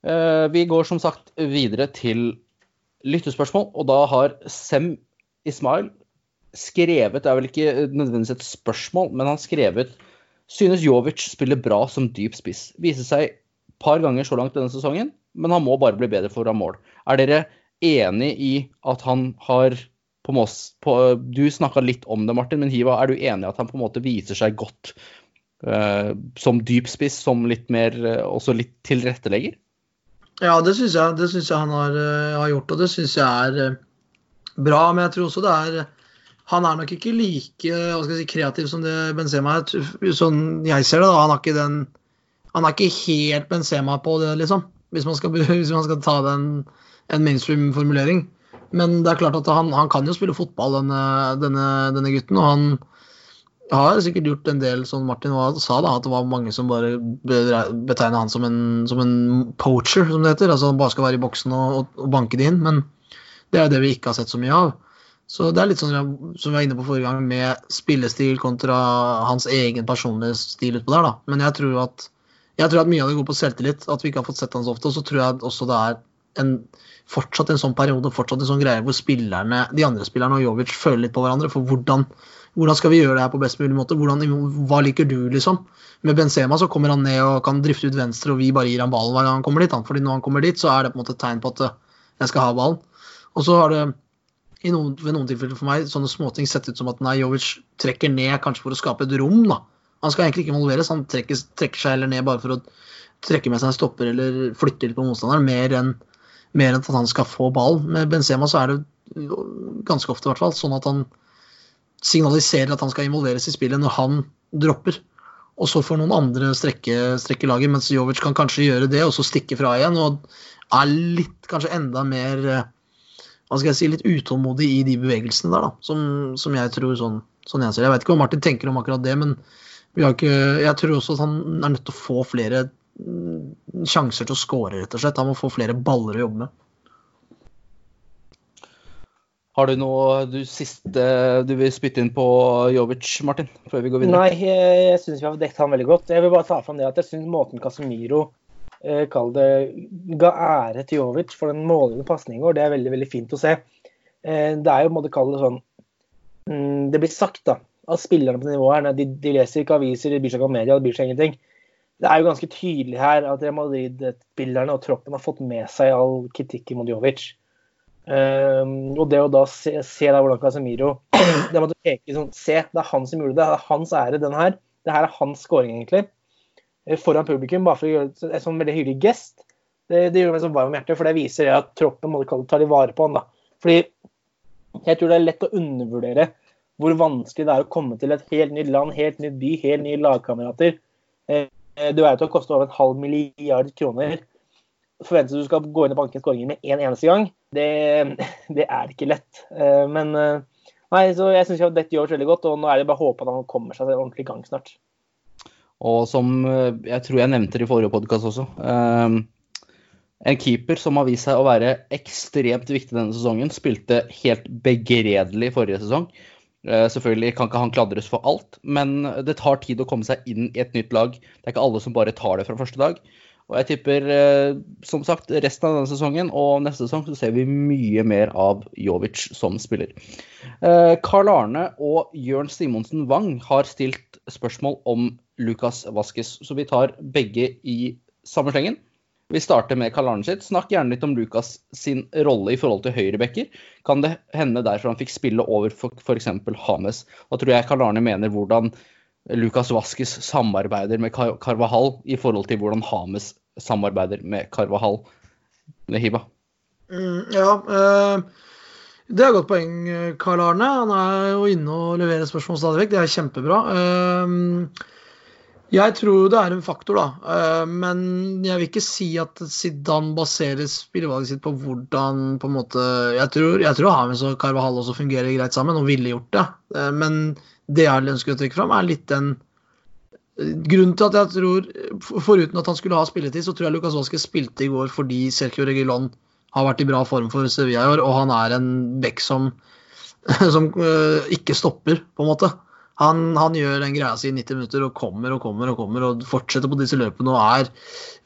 Vi går som sagt videre til lyttespørsmål, og da har Sem Ismail skrevet Det er vel ikke nødvendigvis et spørsmål, men han skrevet Synes Jovic spiller bra som dyp spiss. Viser seg par ganger så langt denne sesongen, men han må bare bli bedre for å ha mål. Er dere enig i at han har på Moss på, Du snakka litt om det, Martin, men Hiva, er du enig i at han på en måte viser seg godt uh, som dypspiss, som litt mer uh, også litt tilrettelegger? Ja, det syns jeg, synes jeg han har, uh, har, gjort, og det syns jeg er bra. Men jeg tror også det er han er nok ikke like si, kreativ som det Benzema er. Sånn jeg ser det, da. Han har ikke den Han er ikke helt Benzema på det, liksom. Hvis man skal, hvis man skal ta den, en mainstream formulering. Men det er klart at han, han kan jo spille fotball, denne, denne, denne, gutten. Og han har sikkert gjort en del, som Martin sa, da, at det var mange som bare betegna han som en, som en, poacher, som det heter. Altså han bare skal være i boksen og, og, banke det inn. Men det er jo det vi ikke har sett så mye av. Så det er litt sånn som vi var inne på forrige gang, med spillestil kontra hans egen personlige stil utpå der. da. Men jeg tror, at, jeg tror at mye av det går på selvtillit, at vi ikke har fått sett han så ofte. Og så tror jeg også det er en, fortsatt en sånn periode, fortsatt en sånn greie hvor spillerne, de andre spillerne og Jovic føler litt på hverandre. For hvordan, hvordan skal vi gjøre det her på best mulig måte? Hvordan, hva liker du, liksom? Med Benzema så kommer han ned og kan drifte ut venstre, og vi bare gir han ballen hver gang han kommer dit. Fordi når han kommer dit, så er det på en måte et tegn på at jeg skal ha ballen. Og så har det noen, ved noen tilfeller for meg sånne småting sett ut som at nei, Jovic trekker ned kanskje for å skape et rom. da. Han skal egentlig ikke involveres, han trekker, trekker seg heller ned bare for å trekke med seg en stopper eller flytte litt på motstanderen, mer enn, mer enn at han skal få ball. Med Benzema så er det ganske ofte i hvert fall, sånn at han signaliserer at han skal involveres i spillet når han dropper. Og så får noen andre strekke, strekke laget, mens Jovic kan kanskje gjøre det, og så stikke fra igjen. Og er litt, kanskje enda mer hva skal jeg si, litt utålmodig i de bevegelsene der, da. Som, som jeg tror sånn, sånn jeg ser Jeg vet ikke hva Martin tenker om akkurat det, men ikke, jeg tror også at han er nødt til å få flere sjanser til å score, rett og slett. Han må få flere baller å jobbe med. Har du noe du siste du vil spytte inn på Jovic, Martin? Før vi går videre? Nei, jeg, jeg syns vi har dekket han veldig godt. Jeg vil bare ta fram det at jeg syns måten Casemiro Eh, kall det ga ære til Jovic for den målgivende pasningen Det er veldig veldig fint å se. Eh, det er jo, må du kalle det sånn mm, Det blir sagt, da. av spillerne på det nivået her. De, de leser ikke aviser, de bryr seg ikke om media, de bryr seg ingenting. Det er jo ganske tydelig her at Real Madrid-spillerne og troppen har fått med seg all kritikken mot Jovic. Um, og det å da se, se der hvordan Casemiro Det måtte peke sånn Se, det er han som gjorde det. Det er hans ære, den her. Det her er hans scoring, egentlig. Eh, Foran publikum, bare for å gjøre en sånn veldig hyggelig gest. Det, det gjør meg så varm om hjertet, for det viser at troppen må ta litt vare på han. da. Fordi jeg tror det er lett å undervurdere hvor vanskelig det er å komme til et helt nytt land, helt nytt by, helt nye lagkamerater. Eh, Du vet jo det koster over en halv milliard kroner. Forventes du skal gå inn og banke skåringer med én en eneste gang. Det, det er ikke lett. Eh, Men eh, nei, så jeg syns dette gjøres veldig godt, og nå er det bare å håpe at han kommer seg ordentlig i gang snart. Og som eh, jeg tror jeg nevnte i forrige podkast også eh, En keeper som har vist seg å være ekstremt viktig denne sesongen. Spilte helt begredelig forrige sesong. Eh, selvfølgelig kan ikke han kladres for alt, men det tar tid å komme seg inn i et nytt lag. Det er ikke alle som bare tar det fra første dag. Og jeg tipper, eh, som sagt, resten av denne sesongen og neste sesong så ser vi mye mer av Jovic som spiller. Carl Karl Arne og Jørn Simonsen Wang har stilt spørsmål om Lucas Vaskes, så vi tar begge i samme slengen. Vi starter med Karl Arne sitt. Snakk gjerne litt om Lukas sin rolle i forhold til høyrebacker. Kan det hende derfor han fikk spille over f.eks. Hames? Da tror jeg Karl Arne mener hvordan Lukas Vaskes samarbeider med Car Carvahall i forhold til hvordan Hames samarbeider med Carvahall. Hiba. Mm, ja, eh, det er et godt poeng, Karl Arne. Han er jo inne og leverer spørsmål stadig vekk. Det er kjempebra. Eh, jeg tror det er en faktor, da. Eh, men jeg vil ikke si at Zidane baserer spillevalget sitt på hvordan på en måte Jeg tror, jeg tror Hames og Carvahall også fungerer greit sammen, og ville gjort det. Eh, Men det jeg ønsker å trekke fram, er litt den Grunnen til at jeg tror, foruten at han skulle ha spilletid, så tror jeg Lucas Vasque spilte i går fordi Sergio Regilon har vært i bra form for Sevilla i år, og han er en back som, som ikke stopper, på en måte. Han, han gjør den greia si i 90 minutter og kommer og kommer og kommer og fortsetter på disse løpene og er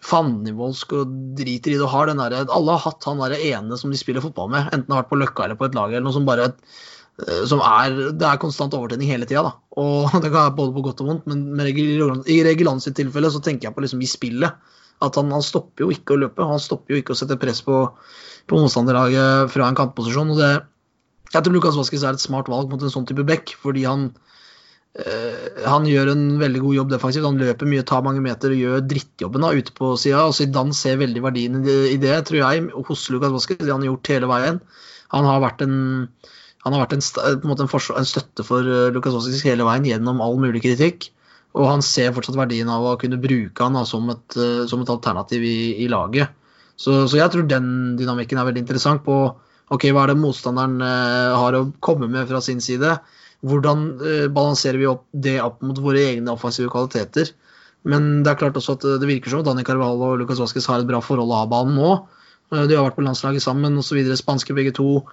fandenivoldsk og driter i det og har den derre Alle har hatt han derre ene som de spiller fotball med, enten har vært på Løkka eller på et lag eller noe som bare øh, som er, Det er konstant overtenning hele tida, da. Og det kan være både på godt og vondt, men med i Regulans tilfelle så tenker jeg på liksom i spillet. At han, han stopper jo ikke å løpe, han stopper jo ikke å sette press på, på motstanderlaget fra en kantposisjon. og det jeg tror Lukas Vaskes er et smart valg mot en sånn type back, fordi han eh, han gjør en veldig god jobb defensivt. Han løper mye, tar mange meter og gjør drittjobben da, ute på sida. Og Zidane ser veldig verdien i det, tror jeg, hos Lukas Vasquez. Det han har gjort hele veien. Han har vært en har vært en, en, en, støtte for uh, Lukas Vasquez hele veien gjennom all mulig kritikk. Og han ser fortsatt verdien av å kunne bruke han da, som, et, eh, som et alternativ i, i laget. Så, så jeg tror den dynamikken er veldig interessant på ok, hva er det motstanderen eh, har å komme med fra sin side. Hvordan eh, balanserer vi opp det opp mot våre egne offensive kvaliteter. Men det er klart også at eh, det virker som Dani Carvalho og Lucas Vasquez har et bra forhold av banen nå. Eh, De har vært på landslaget sammen osv. Spanske begge to.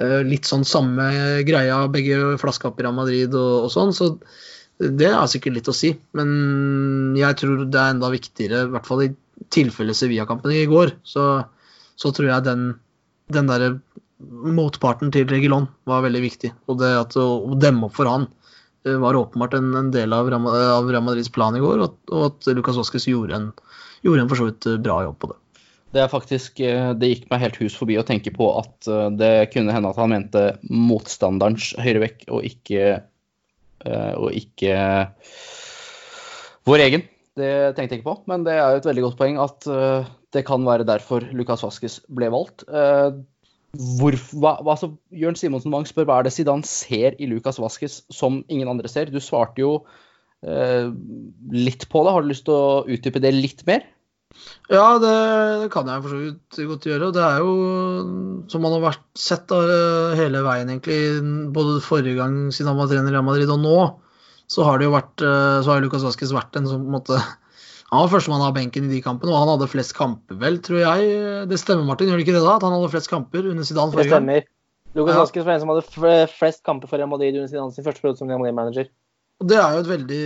Litt sånn samme greia, begge flaskapper av Madrid og, og sånn. Så det er sikkert litt å si. Men jeg tror det er enda viktigere, i hvert fall i tilfelle Sevilla-kampen i går, så, så tror jeg den, den derre motparten til Regilon var veldig viktig. Og det at å, demme opp for han eh, var åpenbart en, en del av, av Real Madrids plan i går, og, og at Lucas Vasques gjorde en, gjorde en for så vidt eh, bra jobb på det. Det er faktisk, eh, det gikk meg helt hus forbi å tenke på at det kunne hende at han mente motstanderens høyrevekk og ikke, og ikke vår egen. Det tenkte jeg ikke på, men det er jo et veldig godt poeng at det kan være derfor Lucas Vasques ble valgt. Eh, Hvor, hva, altså, Jørn Simonsen Wang spør hva er det Zidane ser i Lucas Vasques som ingen andre ser. Du svarte jo eh, litt på det. Har du lyst til å utdype det litt mer? Ja, det, det kan jeg for så vidt godt gjøre. Det er jo som man har vært sett da, hele veien, egentlig. Både forrige gang siden han var trener i Real Madrid og nå, så har det jo vært eh, så har Lucas Vasquez vært en sånn på en måte Han var førstemann av benken i de kampene, og han hadde flest kamper, vel, tror jeg. Det stemmer, Martin, gjør det ikke det da? At han hadde flest kamper under Zidane Det forrige gang? stemmer. Lukas Ja. Vasquez var en som hadde flest kamper for Real Madrid under Zidane sin første periode som Real Madrid-manager. Det er jo et veldig,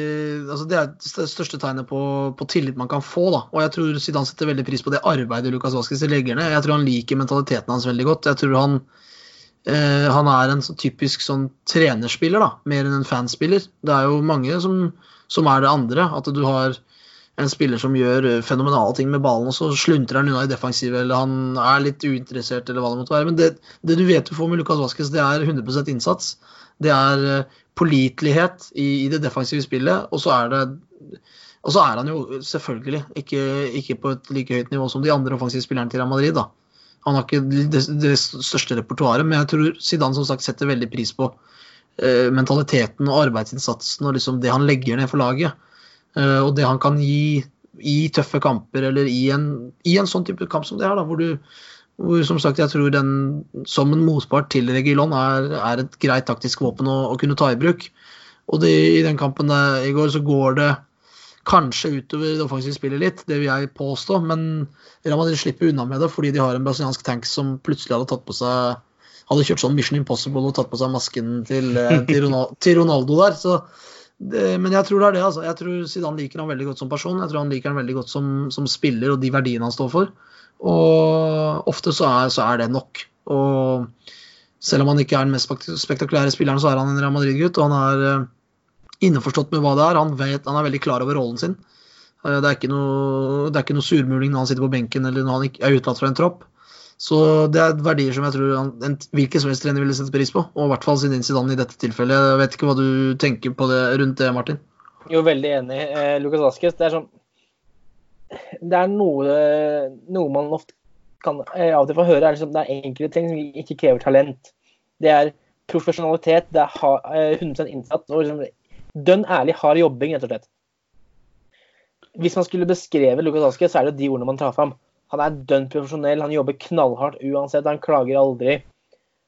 altså det er det største tegnet på, på tillit man kan få. da. Og jeg tror Zidane setter veldig pris på det arbeidet Lukas Vaskes legger ned. Jeg tror han liker mentaliteten hans veldig godt. Jeg tror han eh, han er en så typisk sånn trenerspiller, da, mer enn en fanspiller. Det er jo mange som, som er det andre. At du har en spiller som gjør eh, fenomenale ting med ballen, og så sluntrer han unna i defensivet, eller han er litt uinteressert, eller hva det måtte være. Men det, det du vet du får med Lucas Vasques, det er 100 innsats. Det er eh, pålitelighet i, i det defensive spillet, og så er det og så er han jo selvfølgelig ikke, ikke på et like høyt nivå som de andre offensive spillerne til Real Madrid. da. Han har ikke det, det største repertoaret, men jeg tror Zidane som sagt setter veldig pris på eh, mentaliteten og arbeidsinnsatsen og liksom det han legger ned for laget. Eh, og det han kan gi i tøffe kamper eller i en, i en sånn type kamp som det her, da, hvor du hvor som sagt jeg tror den som en motpart til Regilon er, er et greit taktisk våpen å, å kunne ta i bruk. Og det, i den kampen der, i går så går det kanskje utover det offensive spillet litt, det vil jeg påstå. Men Real Madrid slipper unna med det fordi de har en brasiliansk tank som plutselig hadde tatt på seg hadde kjørt sånn Mission Impossible og tatt på seg masken til, eh, til, Ronaldo, til Ronaldo der. Så det, men jeg tror det er det. altså. Jeg tror Zidane liker han veldig godt som person. Jeg tror han liker han veldig godt som, som spiller og de verdiene han står for. Og ofte så er, så er det nok. Og selv om han ikke er den mest spektakulære spilleren, så er han en Real Madrid-gutt. Og han er eh, innforstått med hva det er. Han, vet, han er veldig klar over rollen sin. Eh, det er ikke noe, noe surmuling når han sitter på benken eller når han er utelatt fra en tropp. Så det er verdier som jeg tror en hvilken som helst trener ville sette pris på. Og i hvert fall sin Zidane i dette tilfellet. Jeg vet ikke hva du tenker på det rundt det, Martin? Jo, veldig enig. Eh, Lukas Vasquez, det er sånn Det er noe, noe man ofte kan eh, av og til få høre, er liksom, det er enkelte ting som ikke krever talent. Det er profesjonalitet, det er ha, eh, 100 innsats og liksom, dønn ærlig hard jobbing, rett og slett. Hvis man skulle beskrevet Lukas Aske, så er det de ordene man tar fram. Han er dønn profesjonell, han jobber knallhardt uansett, han klager aldri.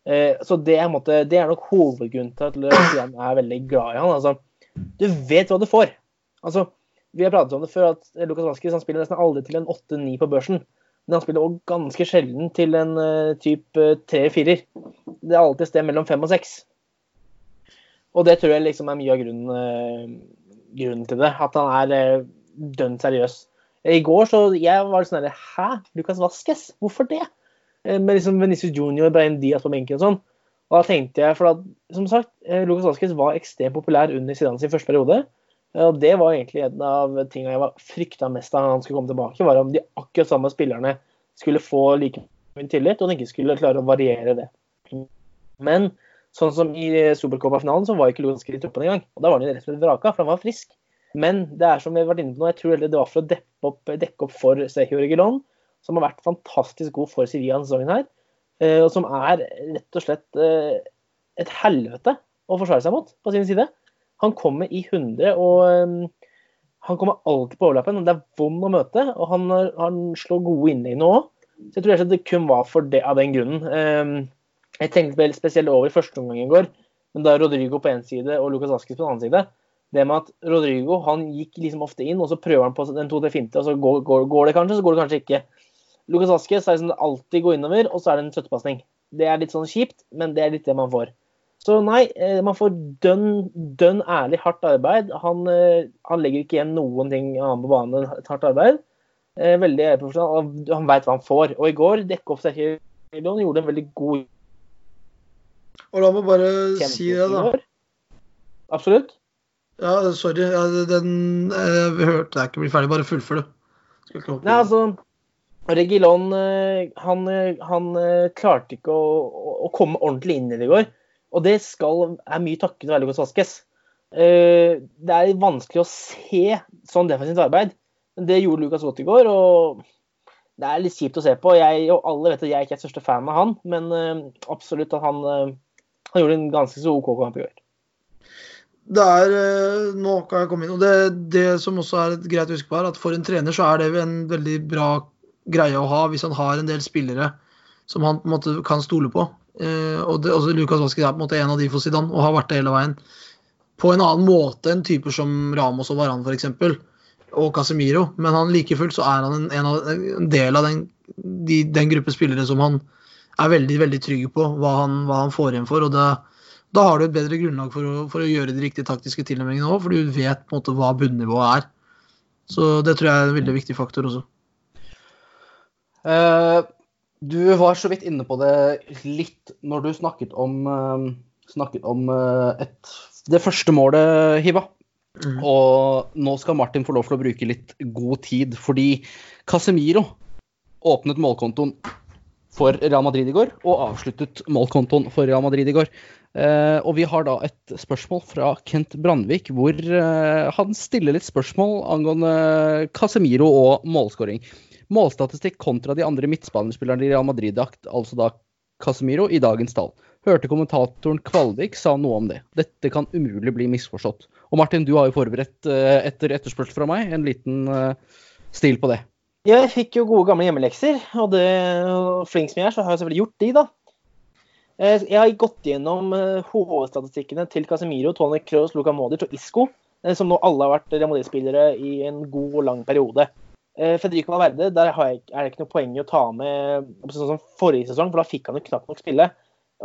Eh, så det er, måte, det er nok hovedgrunnen til at jeg er veldig glad i han. Altså, du vet hva du får. Altså, vi har pratet om det før, at Lukas Vaskis spiller nesten aldri til en 8-9 på børsen. Men han spiller også ganske sjelden til en uh, type 3-4. Det er alltid et sted mellom 5 og 6. Og det tror jeg liksom er mye av grunnen, uh, grunnen til det. At han er uh, dønn seriøs. I går så jeg var sånn herre Hæ? Lucas Vasques? Hvorfor det? Uh, med liksom Venezia Junior, Brian Diaz på benken og sånn. Og da tenkte jeg, for at, som sagt, Lucas Vasques var ekstremt populær under Zidane sin første periode. Og det var egentlig en av tingene jeg var frykta mest da han skulle komme tilbake, var om de akkurat samme spillerne skulle få like mye tillit, og de ikke skulle klare å variere det. Men sånn som i Supercopa-finalen, så var ikke Lugansk i truppen engang. Og da var han rett og slett vraka, for han var frisk. Men det er som vi har vært inne på nå, jeg tror det var for å dekke opp, dekke opp for Sergio Regilon, som har vært fantastisk god for Sevilla denne sesongen her. eh, Og som er rett og slett eh, et helvete å forsvare seg mot på sin side. Han kommer i 100, og um, han kommer alltid på overlappen. Det er vond å møte, og han, han slår gode innlegg nå òg. Så jeg tror det kun var for det, av den grunnen. Jeg tenkte spesielt over første omgang i går, men da Rodrigo på én side og Lucas Askes på den annen side. Det med at Rodrigo han gikk liksom ofte inn, og så prøver han på den to-tre finte, og så går, går, går, det kanskje, så går det kanskje ikke. Lucas Askes er liksom det alltid går innover, og så er det en støttepasning. Det er litt sånn kjipt, men det er litt det man får. Så nei, eh, man får dønn, dønn ærlig hardt arbeid. Han, eh, han, legger ikke igjen noen ting annet på banen enn et hardt arbeid. Eh, veldig profesjonell, han veit hva han får. Og i går dekke opp Sergio gjorde en veldig god Og la meg bare si det, da. Absolutt. Ja, sorry. Den jeg hørte jeg ikke bli ferdig. Bare fullfør, du. Nei, altså Regilon han, han klarte ikke å, å, komme ordentlig inn i det i går. Og det skal, er mye takket være Lucas Vaskes. Det er vanskelig å se sånn defensivt arbeid, men det gjorde Lucas godt i går. og Det er litt kjipt å se på. Jeg, og alle vet at jeg ikke er største fan av han, men absolutt at han, han gjorde en ganske så OK kamp i går. Det er, Nå kan jeg komme inn, og det, det som også er greit å huske på, er at for en trener så er det en veldig bra greie å ha hvis han har en del spillere som han på en måte kan stole på. Eh, og det, altså Lukas Vasquez er på en måte en av de for Zidane, og har vært det hele veien. På en annen måte enn typer som Ramos og Varan f.eks. Og Casemiro. Men han like fullt så er han en, en, av, en del av den, de, den, gruppe spillere som han er veldig veldig trygg på hva han, hva han får igjen for. og det, Da har du et bedre grunnlag for å, for å gjøre de riktige taktiske tilnærmingene òg, for du vet på en måte hva bunnivået er. Så det tror jeg er en veldig viktig faktor også. Uh, Du var så vidt inne på det litt når du snakket om, uh, snakket om uh, et, det første målet, Hiva. Mm. Og nå skal Martin få lov til å bruke litt god tid, fordi Casemiro åpnet målkontoen for Real Madrid i går, og avsluttet målkontoen for Real Madrid i går. Eh, og vi har da et spørsmål fra Kent Brandvik, hvor eh, han stiller litt spørsmål angående Casemiro og målskåring. Målstatistikk kontra de andre midtbanespillerne i Real Madrid, altså da Casemiro, i dagens tall. Hørte kommentatoren Kvalvik sa noe om det. Dette kan umulig bli misforstått. Og Martin, du har jo forberedt eh, etter etterspørsel fra meg en liten stil på det. Jeg fikk jo gode gamle hjemmelekser, og det, og flink som jeg er, så har jeg selvfølgelig gjort de, da. Eh, Jeg har gått gjennom eh, hovedstatistikkene til Casemiro, Tony Kroos, Luka Modic og Isco, eh, som nå alle har vært Real Madrid-spillere i en god og lang periode. Federico Valverde, der jeg, er det ikke noe poeng i å ta med sånn som forrige sesong, for da fikk han jo knapt nok spille.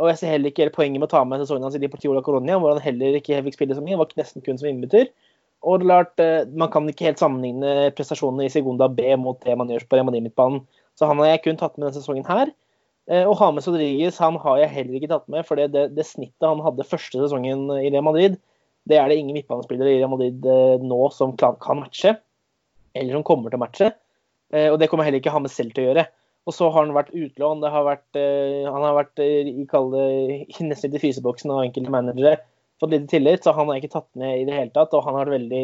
Og jeg ser heller ikke hele poenget med å ta med sesongen hans i Deportivo la Coronia, hvor han heller ikke fikk spille så mye, var nesten kun som innbytter. Og klart, Man kan ikke helt sammenligne prestasjonene i Segunda B mot det man gjør på Real Madrid-midtbanen. Så han har jeg kun tatt med denne sesongen her. Eh, Og James Rodriguez han har jeg heller ikke tatt med, for det, det, det snittet han hadde første sesongen i Real Madrid, det er det ingen midtbanespillere i Real Madrid eh, nå som kan matche, eller som kommer til å matche. Eh, Og det kommer heller ikke James selv til å gjøre. Og så har han vært utlån, har vært, han har vært i nesten i fryseboksen av enkelte managere. Fått lite tillit, så han har ikke tatt med i det hele tatt. Og han har veldig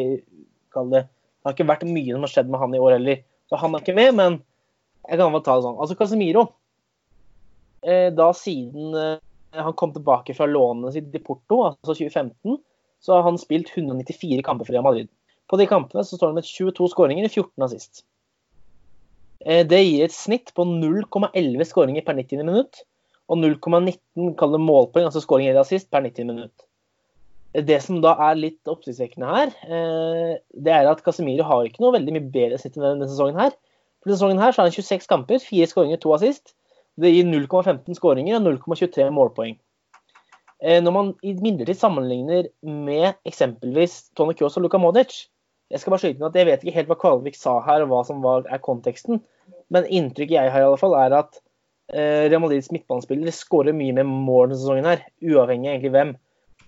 kall det, det har ikke vært mye som har skjedd med han i år heller. Så han er ikke med, men jeg kan bare ta det sånn. Altså Casemiro. Eh, da siden eh, han kom tilbake fra lånet sitt i Porto, altså 2015, så har han spilt 194 kamper for Real Madrid. På de kampene så står han med 22 skåringer i 14 assist. Eh, Det gir et snitt på 0,11 skåringer per 90 minutt, og 0,19 kall målpoeng, altså skåring i assist, per 90 minutt. Det som da er litt oppsiktsvekkende her, det er at Casemiro har ikke noe veldig mye bedre snitt enn denne sesongen her. For denne sesongen her så har han 26 kamper, 4 skåringer, 2 assist. Det gir 0,15 skåringer og 0,23 målpoeng. Eh, Når man imidlertid sammenligner med eksempelvis Tony Kroos og Luka Modic Jeg skal bare skyte inn at jeg vet ikke helt hva Kvalvik sa her, og hva som var, er konteksten. Men inntrykket jeg har, i alle fall, er at eh, Real Madrids midtbanespillere skårer mye mer mål denne sesongen, her, uavhengig av egentlig hvem.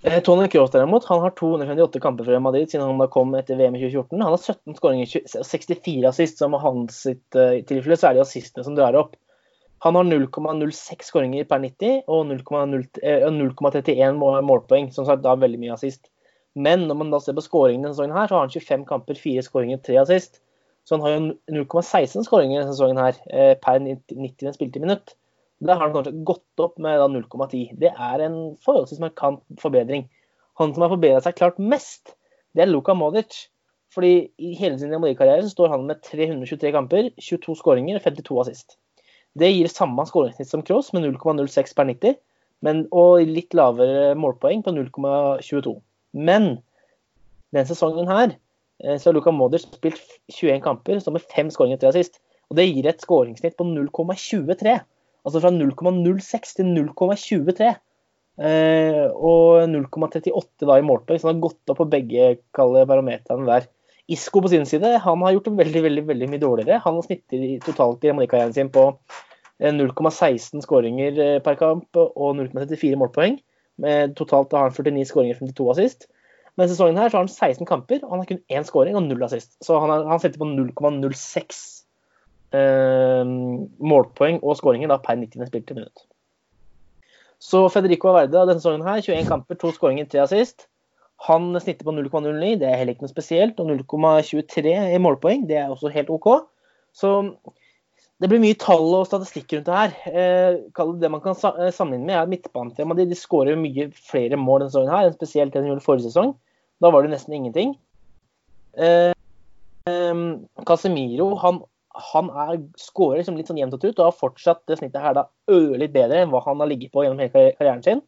Eh, Tony Kroos derimot, han har 258 kamper for Real Madrid siden han da kom etter VM i 2014. Han har 17 skåringer og 64 assist, som hans sitt eh, tilfelle så er det assistene som drar opp. Han har 0,06 skåringer per 90 og 0,0 eh, 0,31 målpoeng. Som sagt, da veldig mye assist. Men når man da ser på skåringene denne sesongen, her, så har han 25 kamper, 4 skåringer, 3 assist. Så han har jo 0,16 skåringer denne sesongen her eh, per 90 90 spilte minutt. Der har han kanskje gått opp med 0,10. Det er en forholdsvis markant forbedring. Han som har forbedret seg klart mest, det er Luka Modic. Fordi i hele sin Real Madrid-karriere så står han med 323 kamper, 22 skåringer og 52 assist. Det gir samme skåringssnitt som Kroos, med 0,06 per 90, men, og litt lavere målpoeng på 0,22. Men den sesongen her eh, så har Luka Modric spilt 21 kamper, så med 5 skåringer og 3 assist. Og det gir et skåringssnitt på 0,23. Altså fra 0,06 til 0,23. Eh, og 0,38 da i målpoeng, så han har gått opp på begge kalle barometerne der. Isco på sin side han har gjort det veldig veldig, veldig mye dårligere. Han snitter totalt i amerikarrieren sin på eh, 0,16 skåringer eh, per kamp og 0,34 målpoeng. Med totalt har han 49 skåringer og 52 assist. Men sesongen her så har han 16 kamper, og han har kun én skåring og null assist. Så han, har, han setter på 0,06 eh, målpoeng og skåringer per 90. spilte minutt. Så Federico Valverde denne sesongen her, 21 kamper, to skåringer, tre assist. Han snitter på 0,09, det er heller ikke noe spesielt. Og 0,23 i målpoeng, det er også helt OK. Så det blir mye tall og statistikk rundt det her. Eh, det man kan eh, sammenligne med, er midtbanetema. De, de skårer mye flere mål denne sesongen her, enn spesielt det de gjorde forrige sesong. Da var det nesten ingenting. Eh, Casemiro han, han er, skårer liksom litt sånn jevnt og trutt og har fortsatt det snittet her da ørlitt bedre enn hva han har ligget på gjennom hele karrieren sin.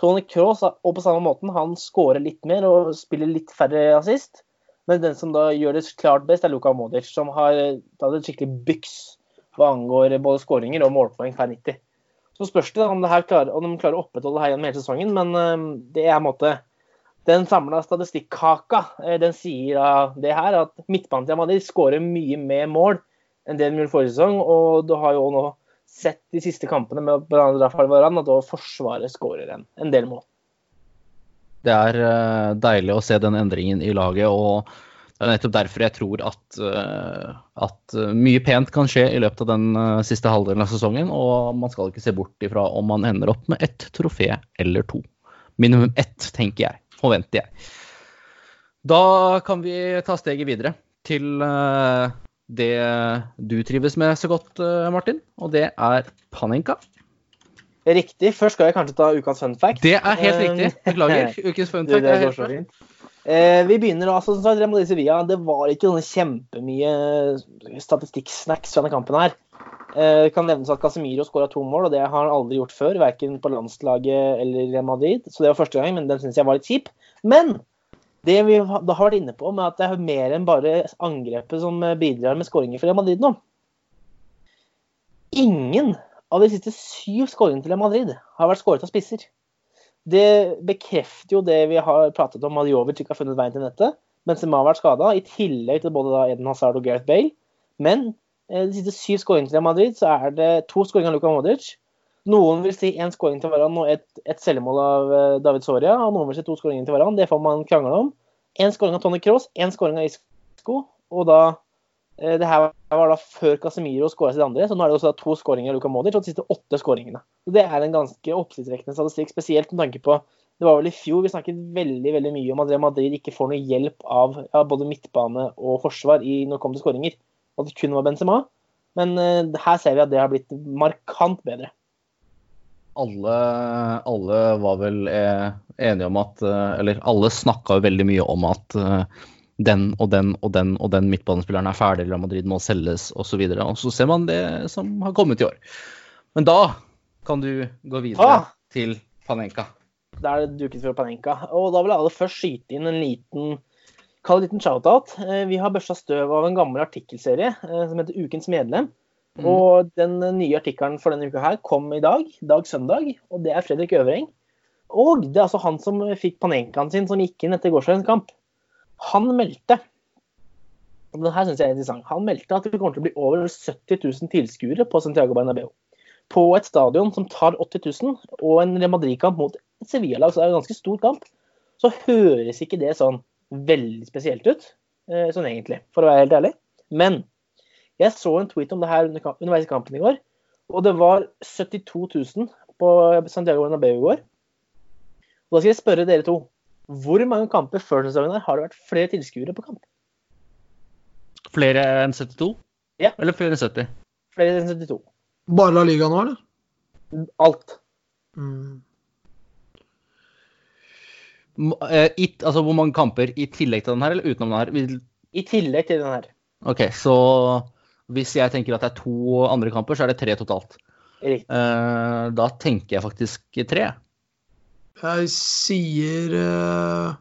Tony er- og på samme måten, han skårer litt mer og spiller litt færre assist. Men den som da gjør det klart best, er Luka Modic, som har eh, tatt et skikkelig byks hva angår både skåringer og målpoeng per 90. Så spørs det om, det klarer, om de klarer å opprettholde det her gjennom hele sesongen, men eh, det er en måte den samla statistikkaka eh, den sier da det her, at midtbanen til Madrid skårer mye mer mål enn det de gjorde forrige sesong. Og du har jo nå sett de siste kampene med Varan, at da Forsvaret skårer en, en del mål. Det er uh, deilig å se den endringen i laget, og det er nettopp derfor jeg tror at, eh, at eh, mye pent kan skje i løpet av den siste halvdelen av sesongen, og man skal ikke se bort ifra om man ender opp med ett trofé eller to. Minimum ett, tenker jeg. Forventer jeg. Da kan vi ta steget videre til det du trives med så godt, eh, Martin, og det er Panenka. Riktig. Først skal jeg kanskje ta ukas fun fact. Det er helt Eh, riktig. Beklager. Ukens fun fact er helt fint. Eh, vi begynner da, altså, som sagt, Remo de Sevilla. Det var ikke sånne kjempemye statistikksnacks fra denne kampen her. Eh, det kan nevnes at Casemiro skåra to mål, og det har han aldri gjort før. Verken på landslaget eller Real Madrid. Så det var første gang, men den syns jeg var litt kjip. Men det vi har vært inne på, med at det er mer enn bare angrepet som bidrar med skåringer for Real Madrid nå. Ingen av de siste syv skåringene til Real Madrid har vært skåret av spisser. Det bekrefter jo det vi har pratet om, at Jovic ikke har funnet veien til nettet. de har vært skada, i tillegg til både Eden Hazard og Gareth Bale. Men eh, de siste syv skåringene til Real Madrid, så er det to skåringer av Luka Modric. Noen vil si én skåring til hverandre og et, et selvmål av eh, David Soria. Og noen vil si to skåringer til hverandre. Det får man krangle om. Én skåring av Tony Cross, én skåring av Isco. Og da eh, Det her var da før Casemiro skåra sitt andre, så nå er det også to skåringer av Luka Modic og de siste åtte skåringene. Det er en ganske oppsiktsvekkende statistikk, spesielt med tanke på det var vel i fjor vi snakket veldig veldig mye om at Madrid ikke får noe hjelp av ja, både midtbane og forsvar i, når det kom til skåringer. At det kun var Benzema. Men uh, her ser vi at det har blitt markant bedre. Alle, alle var vel eh, enige om at eh, Eller alle snakka jo veldig mye om at eh, den og den og den og den midtbanespilleren er ferdig, Real Madrid må selges osv. Og, så og så ser man det som har kommet i år. Men da kan du gå videre Ah! til Panenka. Da er det duket for Panenka. Og da vil jeg aller først skyte inn en liten Kall det en liten shout-out. Vi har børsta støv av en gammel artikkelserie som heter Ukens medlem. Mm. Og den nye artikkelen for denne uka her kom i dag, dag søndag, og det er Fredrik Øvreng. Og det er altså han som fikk Panenkaen sin som gikk inn etter gårsdagens kamp. Han meldte og det her synes jeg er interessant, han meldte at det kommer til å bli over 70 000 tilskuere på Santiago Bernabeu. På et stadion som tar 80 000, og en Real Madrid-kamp mot et Sevilla-lag, så det er en ganske stor kamp, så høres ikke det sånn veldig spesielt ut, eh, sånn egentlig, for å være helt ærlig. Men jeg så en tweet om det her under kamp, underveis i kampen i går, og det var 72 000 på Santiago Bernabeu i går. Og da skal jeg spørre dere to, hvor mange kamper før sesongen her har det vært flere tilskuere på kamp? Flere enn 72? Ja. Eller flere enn 70? Flere enn 72. Bare La Liga nå, eller? Alt. Mm. Eh, i, altså hvor mange kamper i tillegg til den her, eller utenom den her? I tillegg til den her. OK, så hvis jeg tenker at det er to andre kamper, så er det tre totalt. Riktig. Eh, da tenker jeg faktisk tre. Jeg sier eh,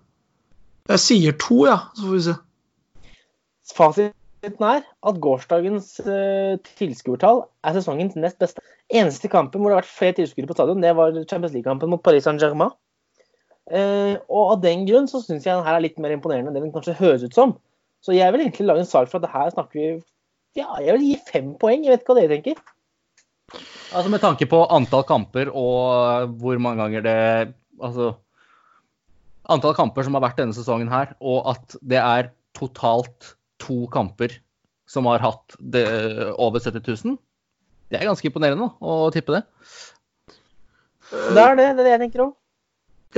Jeg sier to, ja. Så får vi se. Fasiten er at gårsdagens uh, tilskuertall er sesongens nest beste. Eneste kampen hvor det har vært flere tilskuere på stadion, det var Champions League-kampen mot Paris Saint-Germain. Eh, og av den grunn så syns jeg den her er litt mer imponerende enn det den kanskje høres ut som. Så jeg vil egentlig lage en sak for at det her snakker vi Ja, jeg vil gi fem poeng. Jeg vet ikke hva dere tenker. Altså Med tanke på antall kamper og hvor mange ganger det Altså Antall kamper som har vært denne sesongen her, og at det er totalt to kamper som har hatt det, over 70 000. Det er ganske imponerende å tippe det. Det er det, det er det jeg tenker òg.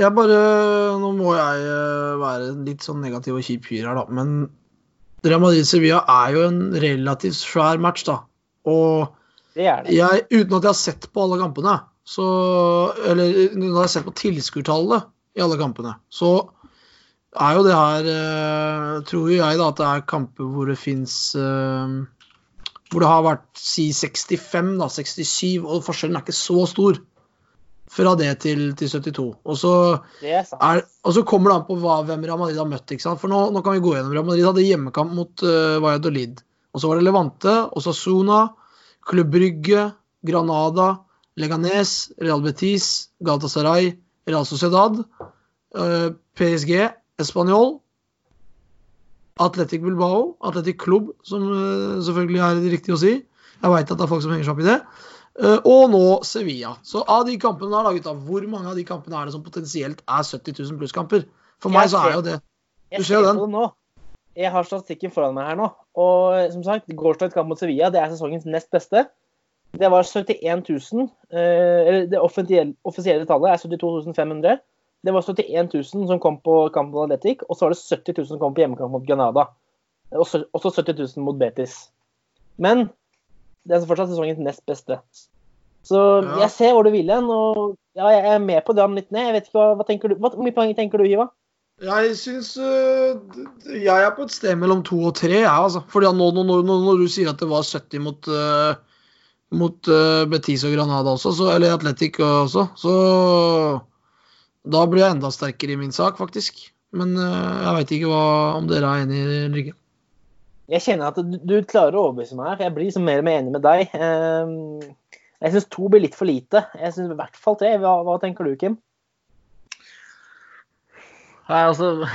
Jeg bare Nå må jeg eh, være litt sånn negativ og kjip fyr her, da. Men Real Madrid-Sevilla er jo en relativt svær match, da. Og Det det. jeg, uten at jeg har sett på alle kampene, så Eller når jeg har sett på tilskuertallet i alle kampene, så er jo det her eh, Tror jeg da at det er kamper hvor det fins Hvor det har vært si 65, da, 67, og forskjellen er ikke så stor fra det til, til 72. Og så Det er er, og så kommer det an på hva, hvem Real Madrid har møtt. For nå, nå kan vi gå gjennom Real Madrid hadde hjemmekamp mot uh, Valladolid. Og så var det Levante, Osasuna, Club Brygge, Granada, Leganes, Real Betis, Galatasaray, Real Sociedad, uh, PSG, Español, Atletic Bilbao, Atletic Club, som uh, selvfølgelig er det riktig å si. Jeg veit at det er folk som henger seg opp i det. Eh, og nå Sevilla. Så av de kampene der, da, gutta, hvor mange av de kampene er det som potensielt er 70 000 plusskamper? For meg så er jo det Du ser jo den. Jeg har statistikken foran meg her nå. Og eh, som sagt, gårsdagens kamp mot Sevilla det er sesongens nest beste. Det var 71 000. eh, Eller det offisielle, offisielle tallet er 72 500. Det var 71 000 som kom på kamp mot Atletic, og så var det 70 000 som kom på hjemmekamp mot Granada. Og så- også 70 000 mot Betis. Men det er fortsatt sesongens nest beste. Så Ja. jeg ser hvor du vil hen, og ja, jeg er med på dra den litt ned. Jeg vet ikke hva, tenker du? Hvor mye poeng tenker du, Hiva? Jeg syns øh, Jeg er på et sted mellom to og tre, jeg, altså. Fordi nå, nå, nå, nå- når du sier at det var 70 mot, uh, mot uh, Betis og Granada også, så, eller Atletic også, så Da blir jeg enda sterkere i min sak, faktisk. Men uh, jeg veit ikke hva, om dere er enige i ikke. Jeg kjenner at du, du klarer å overbevise meg her, for jeg blir liksom mer og mer enig med deg. Ehm, jeg syns to blir litt for lite. Jeg syns i hvert fall tre. Hva, hva tenker du, Kim? Nei, altså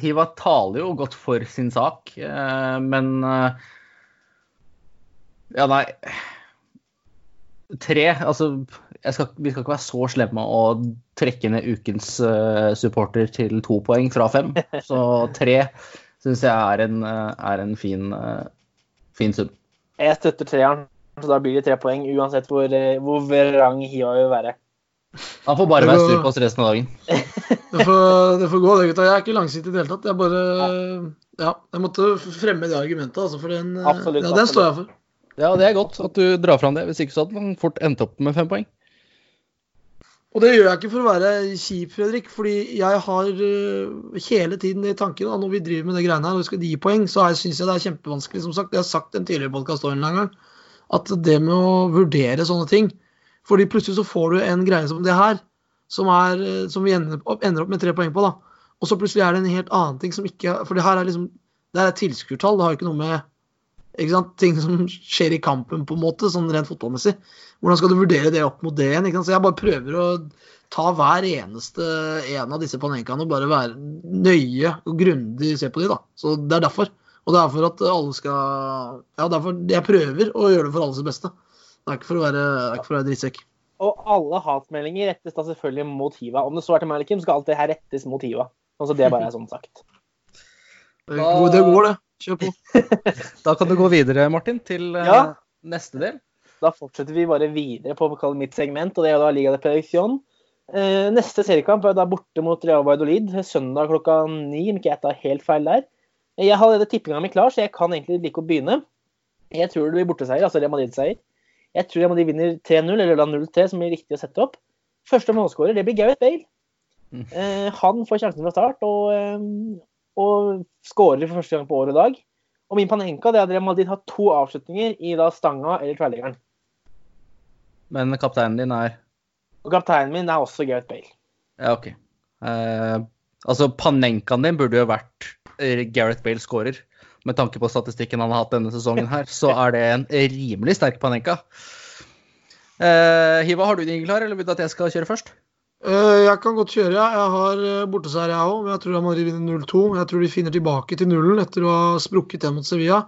Hiva taler jo godt for sin sak, eh, men eh, Ja, nei Tre Altså, skal, vi skal ikke være så slemme å trekke ned ukens eh, supporter til to poeng fra fem. Så tre syns jeg er en, eh, er en fin, eh, fin sum. Jeg støtter treeren, så da blir det tre poeng uansett hvor, eh, hvor vrang Hiva vil være. Han får bare være sur på oss resten av dagen. Det får, det får gå, det, gutta. Jeg er ikke langsiktig i det hele tatt. Jeg bare Ja, jeg måtte fremme det argumentet, altså. For den, Absolutt, ja, den står jeg for. Ja, det er godt at du drar fram det. Hvis ikke så hadde man fort endt opp med fem poeng. Og det gjør jeg ikke for å være kjip, Fredrik, fordi jeg har øh, hele tiden i tanken da, når vi driver med det greiene her og vi skal gi poeng, så syns jeg det er kjempevanskelig. Som sagt, jeg har sagt en tidligere podkast en gang at det med å vurdere sånne ting Fordi plutselig så får du en greie som det her, som, er, øh, som vi ender opp, ender opp med tre poeng på, da. Og så plutselig er det en helt annen ting som ikke For det her er liksom Det her er tilskuertall, det har ikke noe med? Ting som skjer i kampen, på en måte, sånn rent fotballmessig. Hvordan skal du vurdere det opp mot det igjen? Ikke sant? Så jeg bare prøver å ta hver eneste en av disse panenkaene og bare være nøye og grundig se på de, da. Så det er derfor. Og det er for at alle skal Ja, derfor jeg prøver å gjøre det for alles beste. Det er ikke for å være, ikke for å være drittsekk. Og alle hatmeldinger rettes da selvfølgelig mot Hiva. Om det så er til meg eller Kim, skal alt det her rettes mot Hiva. Altså det bare er sånn sagt. Det går, det går, det. Kjør på. Da kan du gå videre, Martin, til eh, Ja. neste del. Da fortsetter vi bare videre på mitt segment, og det er da Liga de Predicción. Eh, neste seriekamp er da borte mot Real Valladolid søndag klokka ni, om ikke jeg tar helt feil der. Jeg har allerede tippinga mi klar, så jeg kan egentlig like å begynne. Jeg tror det blir borteseier, altså Real Madrid-seier. Jeg tror Real Madrid vinner 3-0, eller da 0-3, som blir riktig å sette opp. Første målskårer, det blir Gareth Bale. Mm. Eh, han får sjansen fra start, og, eh, og skårer for første gang på år og dag. Og min panenka det er at Real Madrid har to avslutninger i da stanga eller tverrliggeren. Men kapteinen din er Og kapteinen min er også Gareth Bale. Ja, OK. Eh, altså, Panenkaen din burde jo vært eh, Gareth Bale scorer. Med tanke på statistikken han har hatt denne sesongen her, så er det en rimelig sterk Panenka. Eh, Hiva, har du din klar, eller vil du at jeg skal kjøre først? Eh, Jeg kan godt kjøre. Jeg har eh, borteseier, jeg òg. Jeg tror Madrid vinner 0-2. Jeg tror de finner tilbake til nullen etter å ha sprukket den mot Sevilla.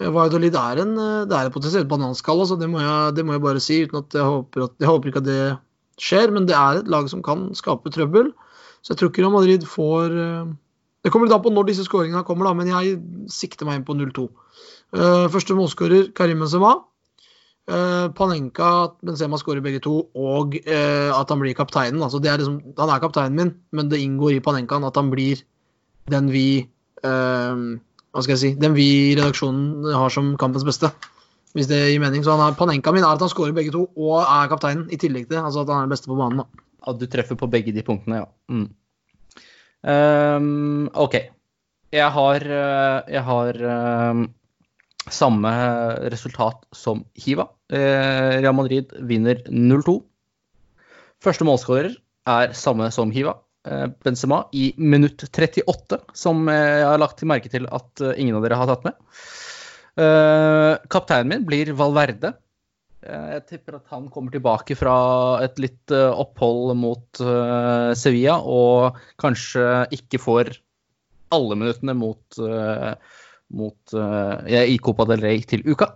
Eh, Valladolid er en, det er et potensielt bananskall, altså. det, må jeg, det må jeg bare si. uten at jeg, håper at, jeg håper ikke at det skjer, men det er et lag som kan skape trøbbel. Så jeg tror ikke Real Madrid får Det kommer litt an på når disse skåringene kommer, da, men jeg sikter meg inn på 0-2. Eh, Første målskårer Karim Benzema. Eh, Panenka, at Benzema skårer begge to, og uh, at han blir kapteinen. Altså, er liksom, han er kapteinen min, men det inngår i Panenkaen at han blir den vi uh, Hva skal jeg si Den vi i redaksjonen har som kampens beste. Hvis det gir mening. Så han er, Panenka min er at han skårer begge to og er kapteinen, i tillegg til altså at han er den beste på banen. da. At du treffer på begge de punktene, ja. Mm. Um, OK. Jeg har, jeg har um, samme resultat som Hiva. Eh, Real Madrid vinner 0-2. Første målskårer er samme som Hiva. eh, Benzema i minutt 38, som eh, jeg har lagt til merke til at ingen av dere har tatt med. Kapteinen min blir Valverde. Jeg tipper at han kommer tilbake fra et litt opphold mot Sevilla, og kanskje ikke får alle minuttene mot, mot i Copa del Rey til uka.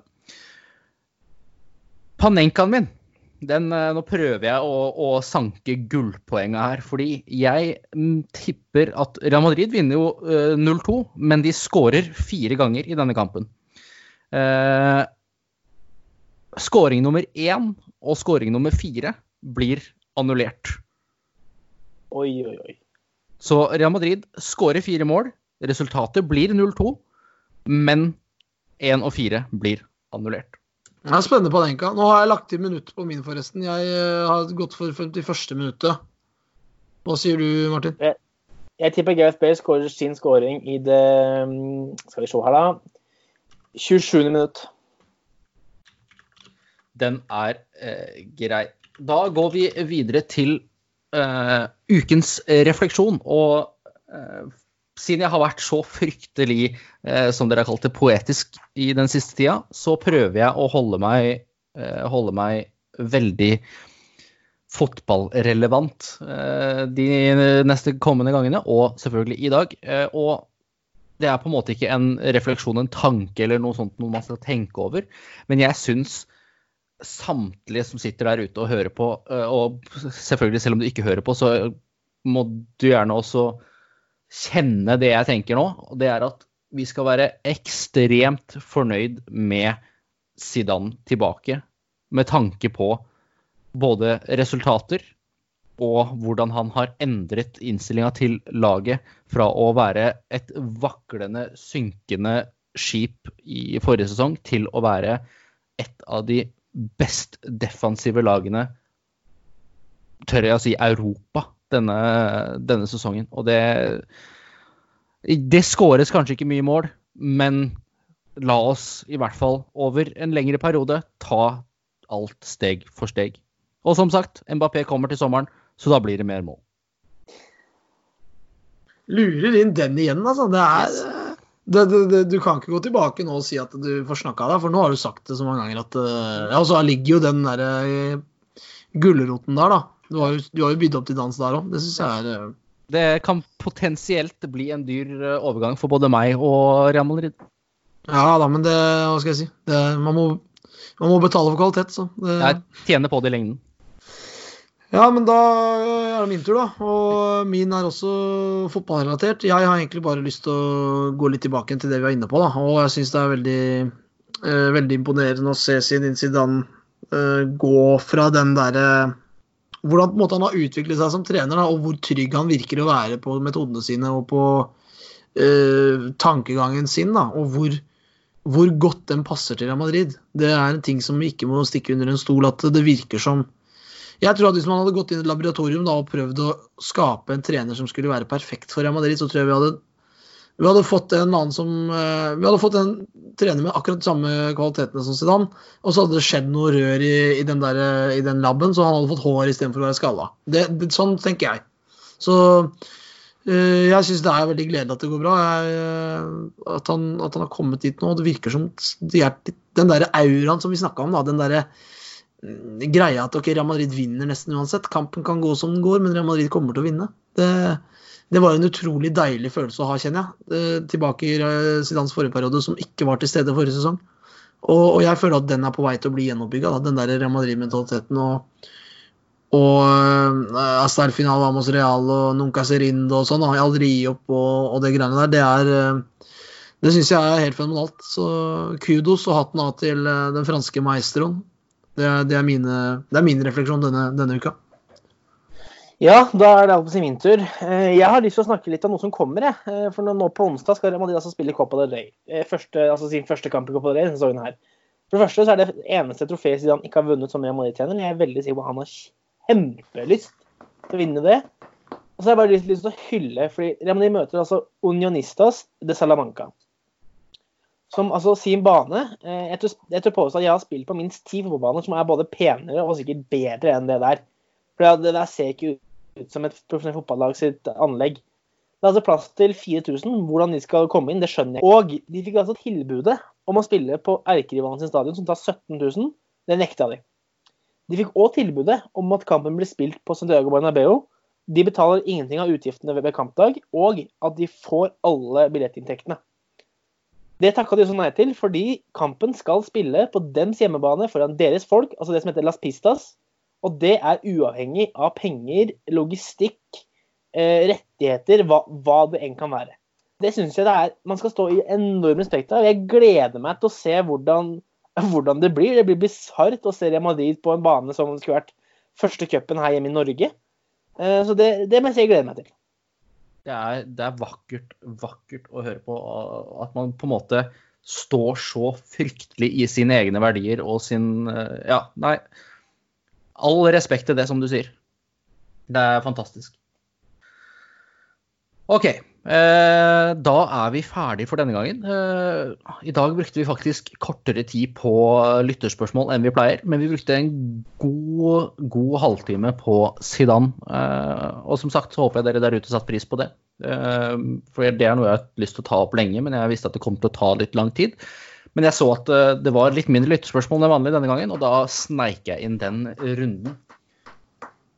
Panenkaen min, den, eh, nå prøver jeg å, å sanke gullpoenget her. Fordi jeg mm, tipper at Real Madrid vinner jo eh, 0-2, men de skårer fire ganger i denne kampen. Eh, skåring nummer én og skåring nummer fire blir annullert. Oi, oi, oi. Så Real Madrid skårer fire mål. Resultatet blir 0-2, men én og fire blir annullert. Det er spennende på Panenka. Nå har jeg lagt til minutt på min, forresten. Jeg eh, har gått for 51. minuttet. Hva sier du, Martin? Jeg tipper Gareth Bale skårer sin skåring i det mm, Skal vi se her, da. 27. minutt. Den er eh, grei. Da går vi videre til eh, ukens refleksjon. Og eh, siden jeg har vært så fryktelig, eh, som dere har kalt det, poetisk i den siste tida, så prøver jeg å holde meg, eh, holde meg veldig fotballrelevant eh, de neste kommende gangene, og selvfølgelig i dag. Eh, og det er på en måte ikke en refleksjon, en tanke eller noe sånt noe man skal tenke over, men jeg syns samtlige som sitter der ute og hører på, eh, og selvfølgelig selv om du ikke hører på, så må du gjerne også kjenne det jeg tenker nå. Og det er at vi skal være ekstremt fornøyd med Zidane tilbake. Med tanke på både resultater og hvordan han har endret innstillinga til laget fra å være et vaklende, synkende skip i forrige sesong til å være et av de best defensive lagene, tør jeg å si, Europa denne, denne sesongen. Og det Det skåres kanskje ikke mye mål, men la oss i hvert fall over en lengre periode ta alt steg for steg. Og som sagt, Mbappé kommer til sommeren, så da blir det mer mål. Lurer inn den igjen, altså. Det er det, det, det, Du kan ikke gå tilbake nå og si at du får snakka deg, for nå har du sagt det så mange ganger at eh, Ja, og så ligger jo den derre gulroten der, da. Du har, du har jo bydd opp til dans der òg. Det syns jeg er eh, Det kan potensielt bli en dyr eh, overgang for både meg og Real Madrid. Ja da, men det Hva skal jeg si? Det, man, må, man må betale for kvalitet, så. Det, Jeg tjener på det i lengden. Ja, men da er det min tur, da. Og min er også fotballrelatert. Jeg har egentlig bare lyst til å gå litt tilbake til det vi var inne på, da. Og jeg syns det er veldig, eh, veldig imponerende å se Zinedine Zidane eh, gå fra den derre Hvordan på en måte han har utviklet seg som trener, da, og hvor trygg han virker å være på metodene sine og på eh, tankegangen sin, da, og hvor, hvor godt den passer til Real Madrid. Det er en ting som vi ikke må stikke under en stol, at det virker som jeg tror at Hvis man hadde gått inn i et laboratorium da, og prøvd å skape en trener som skulle være perfekt for Real Madrid, så tror jeg vi hadde, vi hadde fått en annen som eh, Vi hadde fått en trener med akkurat samme kvalitetene som Zidane, og så hadde det skjedd noe rør i, i, den, i den laben, så han hadde fått hår istedenfor å være skalla. Det, det, sånn tenker jeg. Så eh, jeg syns det er veldig gledelig at det går bra. Jeg, eh, at, han, at han har kommet dit nå. Det virker som de er, den der auraen som vi snakka om, da, den derre mm, greia at ok, Real Madrid vinner nesten uansett. Kampen kan gå som den går, men Real Madrid kommer til å vinne. Det, det var en utrolig deilig følelse å ha, kjenner jeg. Eh, Tilbake i eh, Zidans forrige periode, som ikke var til stede forrige sesong. Og, og jeg føler at den er på vei til å bli gjenoppbygga, den der Real Madrid-mentaliteten. Og, og uh, Astar-finale Vamos Real og Nunca Serindo og sånn, Jeg aldri gi opp og, og det greiene der, det er eh, Det syns jeg er helt fenomenalt. Så kudos og hatten av til eh, den franske maestroen. Det det er, mine, det er min refleksjon denne, denne uka. Ja, da er det alt på sin min tur. Eh, Jeg har lyst til å snakke litt om noe som kommer. Jeg. Eh, For nå, på onsdag skal Real Madrid altså spille Copa del Rey. Eh, Første, altså sin første kamp i Copa del Rey denne sesongen her. For det første så er det eneste trofeet han ikke har vunnet som Real Madrid-tjener. Jeg er veldig sikker på at han har kjempelyst til å vinne det. Og så har jeg bare lyst, til å hylle, fordi Real Madrid møter altså Unionistas de Salamanca. Som altså sin bane Jeg tror, jeg tror påstå at jeg har spilt på minst ti fotballbaner som er både penere og sikkert bedre enn det der. For det der ser ikke ut som et profesjonelt fotballag sitt anlegg. Det er altså plass til 4000. Hvordan de skal komme inn, det skjønner jeg. Og de fikk altså tilbudet om å spille på erkerivalen sin stadion, som tar 17 000. Det nekta de. De fikk òg tilbudet om at kampen blir spilt på Santiago Bernabeu. De betaler ingenting av utgiftene ved kampdag, og at de får alle billettinntektene. Det takka de også nei til, fordi kampen skal spille på dems hjemmebane foran deres folk, altså det som heter Las Pistas. Og det er uavhengig av penger, logistikk, eh, rettigheter, hva, hva det enn kan være. Det syns jeg det er man skal stå i enorm respekt av. Jeg gleder meg til å se hvordan, hvordan det blir. Det blir bisart å se Real Madrid på en bane som skulle vært første cupen her hjemme i Norge. Eh, så det, det må jeg si jeg gleder meg til. Det er, det er vakkert, vakkert å høre på at man på en måte står så fryktelig i sine egne verdier og sin eh, Ja, nei. All respekt til det, som du sier. Det er fantastisk. OK. Eh, da er vi ferdig for denne gangen. Eh, I dag brukte vi faktisk kortere tid på lytterspørsmål enn vi pleier, men vi brukte en god, god halvtime på Sidan. Eh, og som sagt så håper jeg dere der ute satte pris på det. Eh, for det er noe jeg har lyst til å ta opp lenge, men jeg visste at det kom til å ta litt lang tid. Men jeg så at eh, det var litt mindre lyttespørsmål enn vanlig denne gangen, og da sneik jeg inn den runden.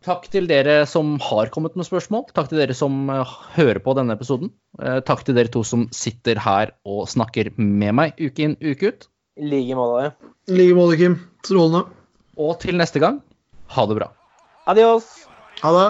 Takk til dere som har kommet med spørsmål. Takk til dere som eh, hører på denne episoden. Eh, Takk til dere to som sitter her og snakker med meg uke inn, uke ut. I like måte. I like måte, Kim. Strålende. Og til neste gang, ha det bra. Adios. Ha det.